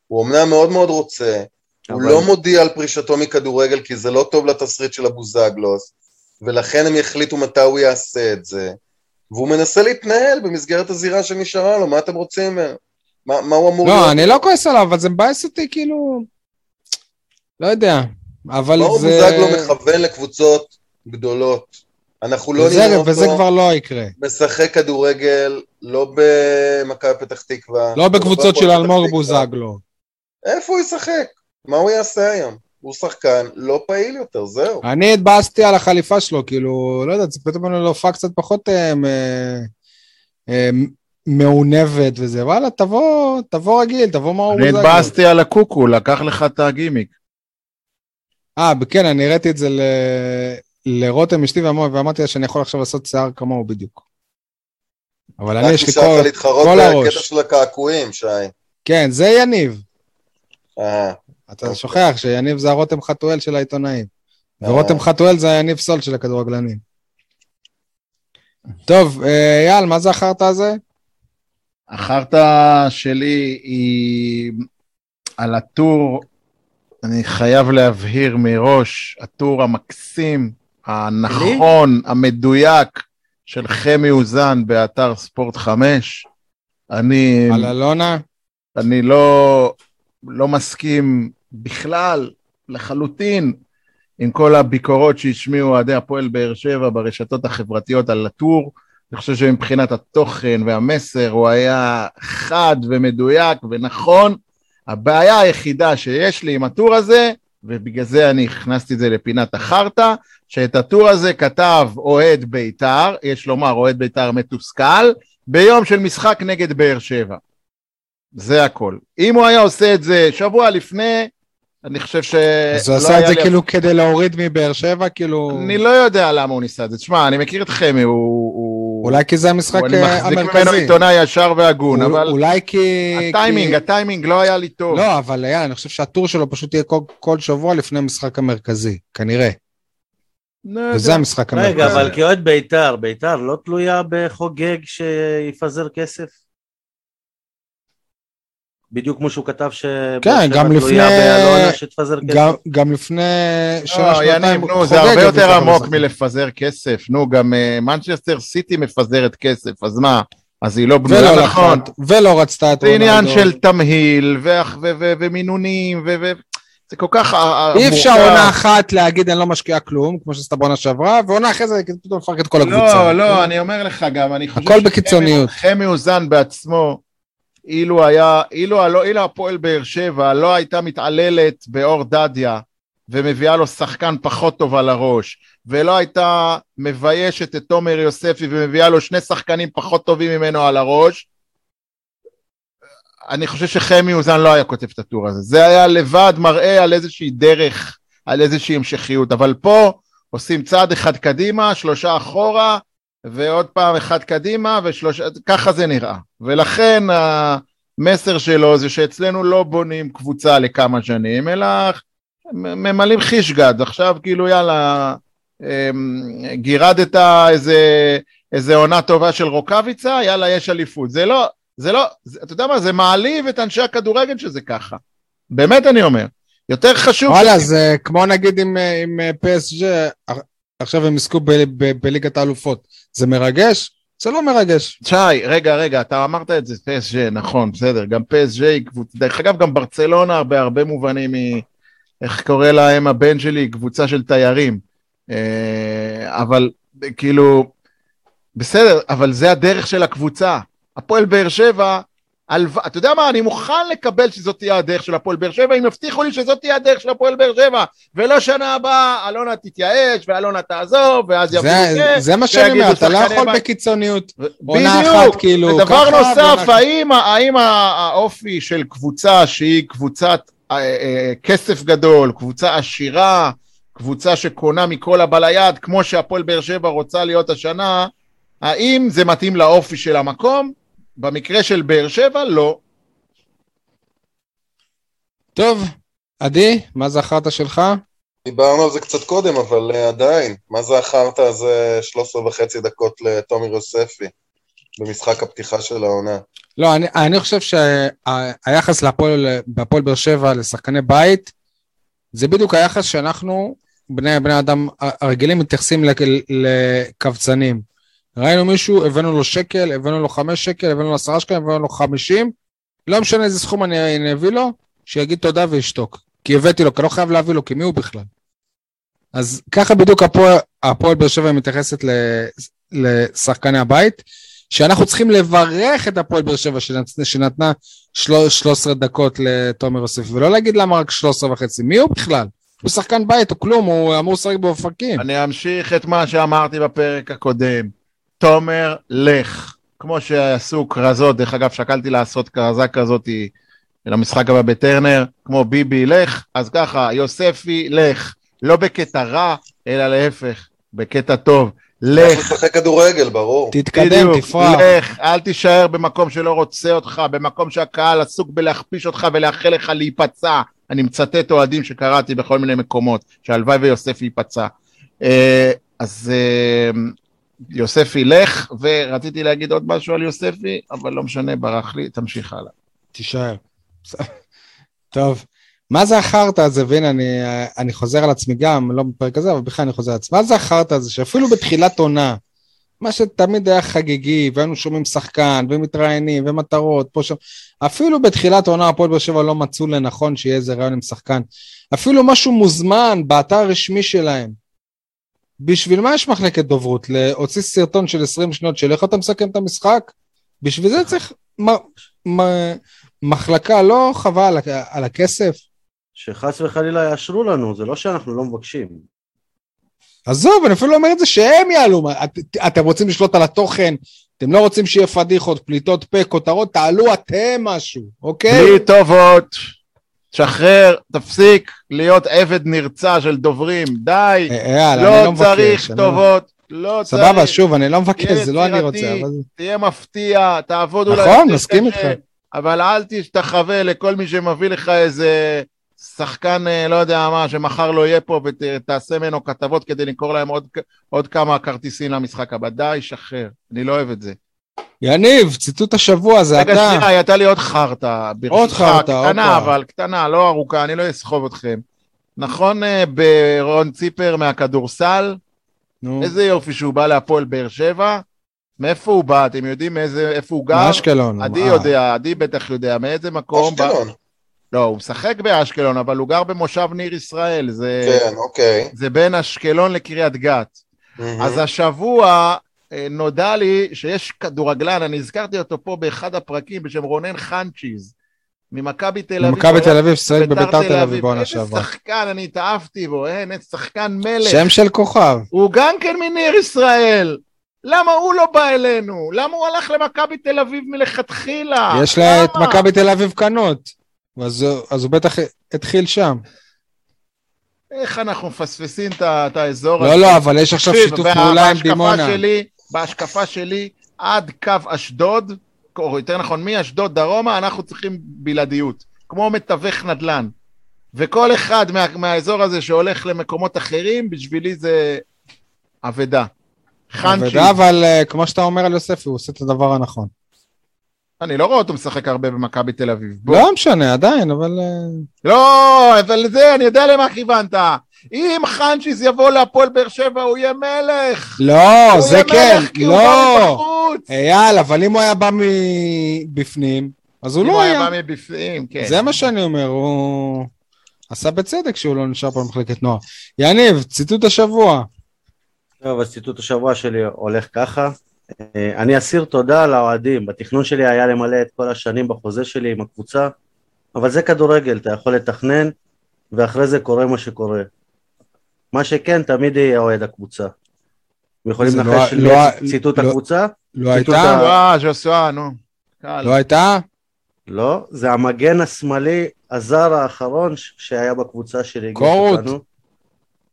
הוא אמנם מאוד מאוד רוצה, הוא לא מודיע על פרישתו מכדורגל כי זה לא טוב לתסריט של הבוזגלוס, ולכן הם יחליטו מתי הוא יעשה את זה, והוא מנסה להתנהל במסגרת הזירה שנשארה לו, מה אתם רוצים ממנו? מה, מה הוא אמור לא, אני לא כועס עליו, אבל זה מבאס אותי כאילו... לא יודע, אבל מאור זה... בוזגלו מכוון לקבוצות גדולות. אנחנו לא וזה- נראה אותו וזה כבר לא יקרה. משחק כדורגל, לא במכבי פתח תקווה. לא בקבוצות של אלמוג. בוזגלו. איפה הוא ישחק? מה הוא יעשה היום? הוא שחקן לא פעיל יותר, זהו. אני התבאסתי על החליפה שלו, כאילו, לא יודע, ציפיתי ממנו להופעה קצת פחות אה, אה, מעונבת וזה, וואלה, תבוא, תבוא רגיל, תבוא מאור אני בוזגלו. התבאסתי על הקוקו, לקח לך את הגימיק. אה, כן, אני הראיתי את זה ל- לרותם אשתי ואמר- ואמרתי לה שאני יכול עכשיו לעשות שיער כמוהו בדיוק. אבל אני, רק יש לי נשארת כל... להתחרות כל בקטע הראש. של הקעקועים, שי. כן, זה יניב. אה, אתה אוקיי. שוכח שיניב זה הרותם חתואל של העיתונאים. אה. ורותם חתואל זה היניב סול של הכדורגלנים. טוב, אה, אייל, מה זה החרטא הזה? החרטא שלי היא על הטור, אני חייב להבהיר מראש, הטור המקסים, הנכון, המדויק של חמי אוזן באתר ספורט 5. אני, על אלונה? אני לא, לא מסכים בכלל, לחלוטין, עם כל הביקורות שהשמיעו אוהדי הפועל באר שבע ברשתות החברתיות על הטור. אני חושב שמבחינת התוכן והמסר הוא היה חד ומדויק ונכון. הבעיה היחידה שיש לי עם הטור הזה, ובגלל זה אני הכנסתי את זה לפינת החרטא, שאת הטור הזה כתב אוהד בית"ר, יש לומר אוהד בית"ר מתוסכל, ביום של משחק נגד באר שבע. זה הכל. אם הוא היה עושה את זה שבוע לפני, אני חושב ש... אז הוא לא עשה את זה לי- כאילו כדי להוריד מבאר שבע, כאילו... אני לא יודע למה הוא ניסה את זה. תשמע, אני מכיר את חמי, הוא... הוא... אולי כי זה המשחק הוא- אני אה, מחזיק ממנו המרכזי. עיתונאי ישר והגון, הוא- אבל אולי כי... הטיימינג, כי- הטיימינג לא היה לי טוב. לא, אבל אייל, אני חושב שהטור שלו פשוט יהיה כל- כל שבוע לפני המשחק המרכזי, כנראה. לא. וזה המשחק המרכזי. רגע, אבל כאוהד בית"ר, בית"ר לא תלויה בחוגג שיפזר כסף? בדיוק כמו שהוא כתב ש... כן, גם תלויה לפני- באלונה שתפזר כסף. גם- גם לפני שנה, לא, שנתיים, יניב, נו, זה הרבה יותר עמוק. מלפזר כסף. נו, גם אה, מנצ'סטר סיטי מפזרת כסף, אז מה? אז היא לא ולא בנויה נכון. ולא רצתה את זה עניין. של תמהיל ואח- ו- ו- ומינונים, ו- ו- זה כל כך... אה, אי אפשר. עונה אחת להגיד אני לא משקיע כלום, כמו שעשתה בעונה שעברה, ועונה אחרי זה פתאום לפרק את כל הקבוצה. לא, לא, אני אומר לך גם, אני חושב... הכל בקיצוניות. חמי אוזן בעצמו, אילו היה, אילו, הלא- אילו הפועל באר שבע לא הייתה מתעללת באור דדיה ומביאה לו שחקן פחות טוב על הראש, ולא הייתה מביישת את תומר יוספי ומביאה לו שני שחקנים פחות טובים ממנו על הראש, אני חושב שחמי אוזן לא היה כותב את הטור הזה. זה היה לבד מראה על איזושהי דרך, על איזושהי המשכיות, אבל פה עושים צעד אחד קדימה, שלושה אחורה, ועוד פעם אחד קדימה, ושלושה, ככה זה נראה. ולכן המסר שלו זה שאצלנו לא בונים קבוצה לכמה שנים, אלא ממלאים חישגד. עכשיו כאילו יאללה, אמ, גירדת איזה, איזה עונה טובה של רוקאביצה, יאללה יש אליפות. זה לא, זה לא, זה, אתה יודע מה, זה מעליב את אנשי הכדורגל שזה ככה. באמת אני אומר. יותר חשוב... וואלה, ש... זה כמו נגיד עם, עם PSG, עכשיו הם יזכו בליגת האלופות. זה מרגש? זה לא מרגש. שי, רגע, רגע, אתה אמרת את זה, PSG, נכון, בסדר, גם PSG היא קבוצה, דרך אגב, גם ברצלונה בהרבה מובנים היא, איך קורא להם הבן שלי, קבוצה של תיירים. אה, אבל כאילו, בסדר, אבל זה הדרך של הקבוצה. הפועל באר שבע. אתה יודע מה, אני מוכן לקבל שזאת תהיה הדרך של הפועל באר שבע, אם יבטיחו לי שזאת תהיה הדרך של הפועל באר שבע, ולא שנה הבאה אלונה תתייאש, ואלונה תעזוב, ואז יבואו זה, זה מה שאני אומר, אתה לא יכול. בקיצוניות. עונה אחת, כאילו, ודבר נוסף, האם, האם האופי של קבוצה שהיא קבוצת אה, אה, כסף גדול, קבוצה עשירה, קבוצה שקונה מכל הבא ליד, כמו שהפועל באר שבע רוצה להיות השנה, האם זה מתאים לאופי של המקום? במקרה של באר שבע, לא. טוב, עדי, מה זה החרטא שלך? דיברנו על זה קצת קודם, אבל uh, עדיין, מה זה החרטא הזה 13 וחצי דקות לתומר יוספי במשחק הפתיחה של העונה? לא, אני, אני חושב שהיחס בהפועל באר שבע לשחקני בית, זה בדיוק היחס שאנחנו, בני, בני אדם הרגילים, מתייחסים לקבצנים. ראינו מישהו, הבאנו לו שקל, הבאנו לו חמש שקל, הבאנו לו עשרה שקל, הבאנו לו חמישים, לא משנה איזה סכום אני, אביא לו, שיגיד תודה וישתוק. כי הבאתי לו, כי לא חייב להביא לו, כי מי הוא בכלל? אז ככה בדיוק הפועל באר שבע מתייחסת לשחקני הבית, שאנחנו צריכים לברך את הפועל באר שבע שנת, שנתנה 13 דקות לתומר יוסף, ולא להגיד למה רק 13 וחצי, מי הוא בכלל? הוא שחקן בית או כלום, הוא אמור לשחק באופקים. אני אמשיך את מה שאמרתי בפרק הקודם. תומר, לך. כמו שעשו כרזות, דרך אגב, שקלתי לעשות כרזה כזאת למשחק הבא בטרנר, כמו ביבי, לך, אז ככה, יוספי, לך. לא בקטע רע, אלא להפך, בקטע טוב. לך. לך לשחק כדורגל, ברור. תתקדם, תפרח. לך, אל תישאר במקום שלא רוצה אותך, במקום שהקהל עסוק בלהכפיש אותך ולאחל לך להיפצע. אני מצטט אוהדים שקראתי בכל מיני מקומות, שהלוואי ויוסף ייפצע. אה, אז אה, יוספי ילך, ורציתי להגיד עוד משהו על יוספי, אבל לא משנה, ברח לי, תמשיך הלאה. תישאר. טוב, מה זה החרטא הזה, והנה אני, אני חוזר על עצמי גם, לא בפרק הזה, אבל בכלל אני חוזר על עצמי, מה זה החרטא הזה, שאפילו בתחילת עונה, מה שתמיד היה חגיגי, והיינו שומעים שחקן, ומתראיינים, ומטרות, פה שם, אפילו בתחילת עונה הפועל באר שבע לא מצאו לנכון שיהיה איזה רעיון עם שחקן. אפילו משהו מוזמן באתר הרשמי שלהם. בשביל מה יש מחלקת דוברות? להוציא סרטון של 20 שניות של איך אתה מסכם את המשחק? בשביל זה צריך מ- מ- מחלקה, לא חבל על, על הכסף. שחס וחלילה יאשרו לנו, זה לא שאנחנו לא מבקשים. עזוב, אני אפילו לא אומר את זה שהם יעלו, את, אתם רוצים לשלוט על התוכן, אתם לא רוצים שיהיה פדיחות, פליטות פה, כותרות, תעלו אתם משהו, אוקיי? בלי טובות. שחרר, תפסיק להיות עבד נרצע של דוברים, די, אה, לא, לא צריך כתובות, לא צריך. סבבה, שוב, אני לא מבקש, זה לא אני רוצה. אבל... תהיה מפתיע, תעבוד אולי... נכון, מסכים איתך. אבל אל תשתחווה לכל מי שמביא לך איזה שחקן, אה, לא יודע מה, שמחר לא יהיה פה ותעשה ממנו כתבות כדי למכור להם עוד, עוד כמה כרטיסים למשחק הבא. די, שחרר, אני לא אוהב את זה. יניב, ציטוט השבוע זה רגע, אתה. רגע, שנייה, הייתה לי עוד חרטא. עוד חרטא, עוד קטנה, אבל קטנה, לא ארוכה, אני לא אסחוב אתכם. נכון אה, ברון ציפר מהכדורסל? נו. איזה יופי שהוא בא להפועל באר שבע. מאיפה הוא בא? אתם יודעים מאיזה, איפה הוא גר? מאשקלון. עדי יודע, עדי בטח יודע. מאיזה מקום? אשקלון. בא... לא, הוא משחק באשקלון, אבל הוא גר במושב ניר ישראל. זה, כן, אוקיי. זה בין אשקלון לקריית גת. Mm-hmm. אז השבוע אה, נודע לי שיש כדורגלן, אני הזכרתי אותו פה באחד הפרקים בשם רונן חנצ'יז, ממכבי תל אביב. ממכבי תל אביב, ששיחק בביתר תל אביב בעונה שעברה. איזה שחקן, אני התאהבתי בו, אין, איזה שחקן מלך. שם של כוכב. הוא גם כן מניר ישראל. למה הוא לא בא אלינו? למה הוא הלך למכבי תל אביב מלכתחילה? יש לה את מכבי תל אביב קנות, אז, אז הוא בטח התחיל שם. איך אנחנו מפספסים את האזור לא, הזה? לא, לא, אבל יש עכשיו שיתוף פעולה עם דימונה. שלי, בהשקפה שלי, עד קו אשדוד, או יותר נכון, מאשדוד דרומה, אנחנו צריכים בלעדיות, כמו מתווך נדל"ן. וכל אחד מה, מהאזור הזה שהולך למקומות אחרים, בשבילי זה אבדה. חנצ'י. אבדה, אבל uh, כמו שאתה אומר על יוספי, הוא עושה את הדבר הנכון. אני לא רואה אותו משחק הרבה במכבי תל אביב. בוא. לא משנה, עדיין, אבל... אה, לא, אבל זה, אני יודע למה כיוונת. אם חנצ'יס יבוא להפועל באר שבע, הוא יהיה מלך. לא, זה כן, לא. אייל, אבל אם הוא היה בא מבפנים, אז הוא לא היה. אם הוא היה בא מבפנים, כן. זה מה שאני אומר, הוא עשה בצדק שהוא לא נשאר פה במחלקת נוער. יניב, ציטוט השבוע. טוב, אז ציטוט השבוע שלי הולך ככה. אה, אני אסיר תודה לאוהדים, בתכנון שלי היה למלא את כל השנים בחוזה שלי עם הקבוצה, אבל זה כדורגל, אתה יכול לתכנן, ואחרי זה קורה מה שקורה. מה שכן, תמיד יהיה אוהד הקבוצה. אתם יכולים לנחש לא, לא, ציטוט לא, הקבוצה? לא הייתה? לא, ז'וסואה, נו. לא הייתה? לא, זה המגן השמאלי הזר האחרון שהיה בקבוצה שלי. קורות.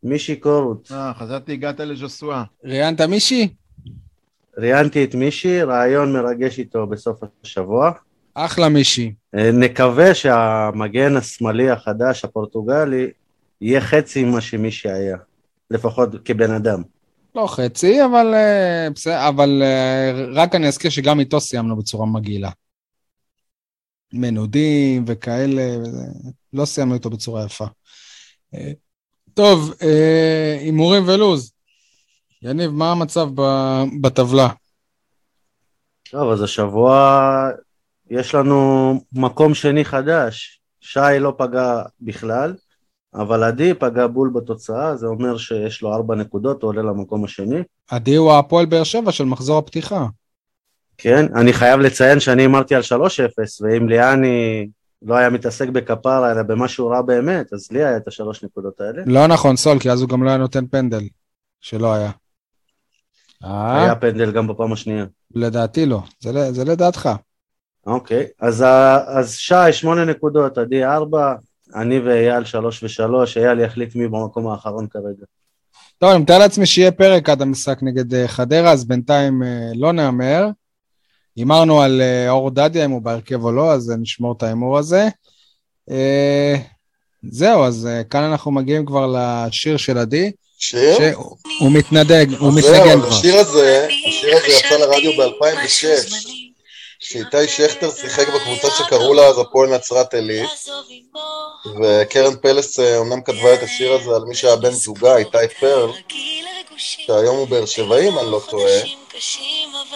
מישי קורות. אה, חזרתי הגעת לז'וסואה. ראיינת מישי? ראיינתי את מישי, רעיון מרגש איתו בסוף השבוע. אחלה מישי. אה, נקווה שהמגן השמאלי החדש, הפורטוגלי, יהיה חצי ממה שמישי היה, לפחות כבן אדם. לא חצי, אבל, אה, אבל אה, רק אני אזכיר שגם איתו סיימנו בצורה מגעילה. מנודים וכאלה, לא סיימנו איתו בצורה יפה. טוב, הימורים ולוז. יניב, מה המצב בטבלה? טוב, אז השבוע יש לנו מקום שני חדש. שי לא פגע בכלל, אבל עדי פגע בול בתוצאה, זה אומר שיש לו ארבע נקודות, הוא עולה למקום השני. עדי הוא הפועל באר שבע של מחזור הפתיחה. כן, אני חייב לציין שאני אמרתי על 3-0, ואם ליאני לא היה מתעסק בכפרה, אלא במה שהוא ראה באמת, אז לי היה את השלוש נקודות האלה. לא נכון, סול, כי אז הוא גם לא היה נותן פנדל, שלא היה. אה? היה פנדל גם בפעם השנייה. לדעתי לא, זה, זה לדעתך. אוקיי, אז, אז שי, שמונה נקודות, עדי ארבע, אני ואייל שלוש ושלוש, אייל יחליט מי במקום האחרון כרגע. טוב, אני מתאר לעצמי שיהיה פרק עד המשחק נגד אה, חדרה, אז בינתיים אה, לא נהמר. הימרנו על אור דדיה, אם הוא בהרכב או לא, אז נשמור את ההימור הזה. זהו, אז כאן אנחנו מגיעים כבר לשיר של עדי. שיר? הוא מתנדג, הוא מתנגן כבר. השיר הזה, השיר הזה יצא לרדיו ב-2006, כשאיתי שכטר שיחק בקבוצה שקראו לה אז הפועל נצרת עילית, וקרן פלס אה, כתבה את השיר הזה על מי שהיה בן זוגה, איתי פרל, שהיום הוא באר שבעי, אם אני לא טועה,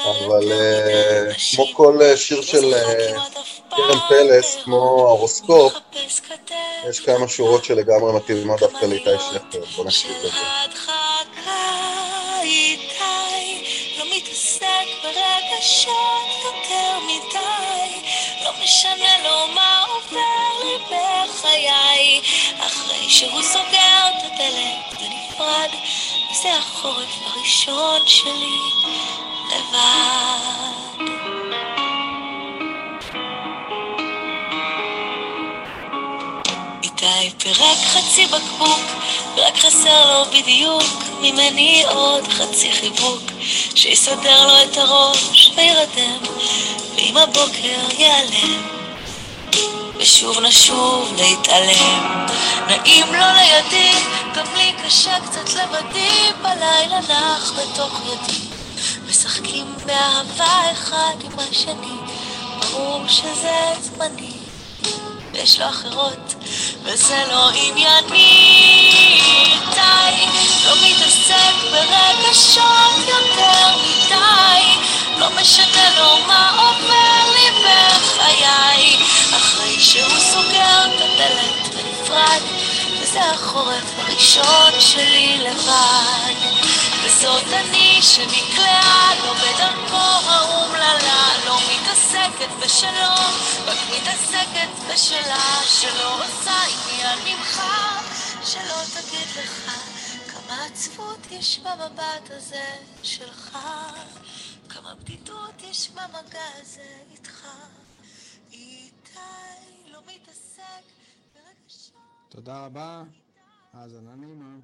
אבל אה, כמו כל אה, שיר של קרן פלס, כמו ההורוסקופ, יש כמה שורות שלגמרי מתאימות דווקא לאיתי שכטר, בוא נקשיב לזה. לא משנה לו מה עובר לי בחיי, אחרי שהוא סוגר את הדלת ונפרד, זה החורף הראשון שלי לבד. איתי פירק חצי בקבוק, ורק חסר לו בדיוק ממני עוד חצי חיבוק, שיסדר לו את הראש וירדם, ועם הבוקר ייעלם. ושוב נשוב להתעלם. נעים לו לידי, גם לי קשה קצת לבדי, בלילה נח בתוך ידי. משחקים באהבה אחד עם השני, ברור שזה זמני. ויש לו אחרות, וזה לא ענייני. איתי לא מתעסק ברגשות יותר מדי, לא משנה לו מה עובר לי בחיי, אחרי שהוא סוגר את הדלת ונפרד, וזה החורף הראשון שלי לבד. וזאת אני שנקלעה לא בדרכו האומללה, לא מתעסקת בשלום, רק מתעסקת בשלה, שלא עושה עניין ממך, שלא תגיד לך כמה עצבות יש במבט הזה שלך, כמה בדידות יש במגע הזה איתך. תודה רבה, האזנה נעימה.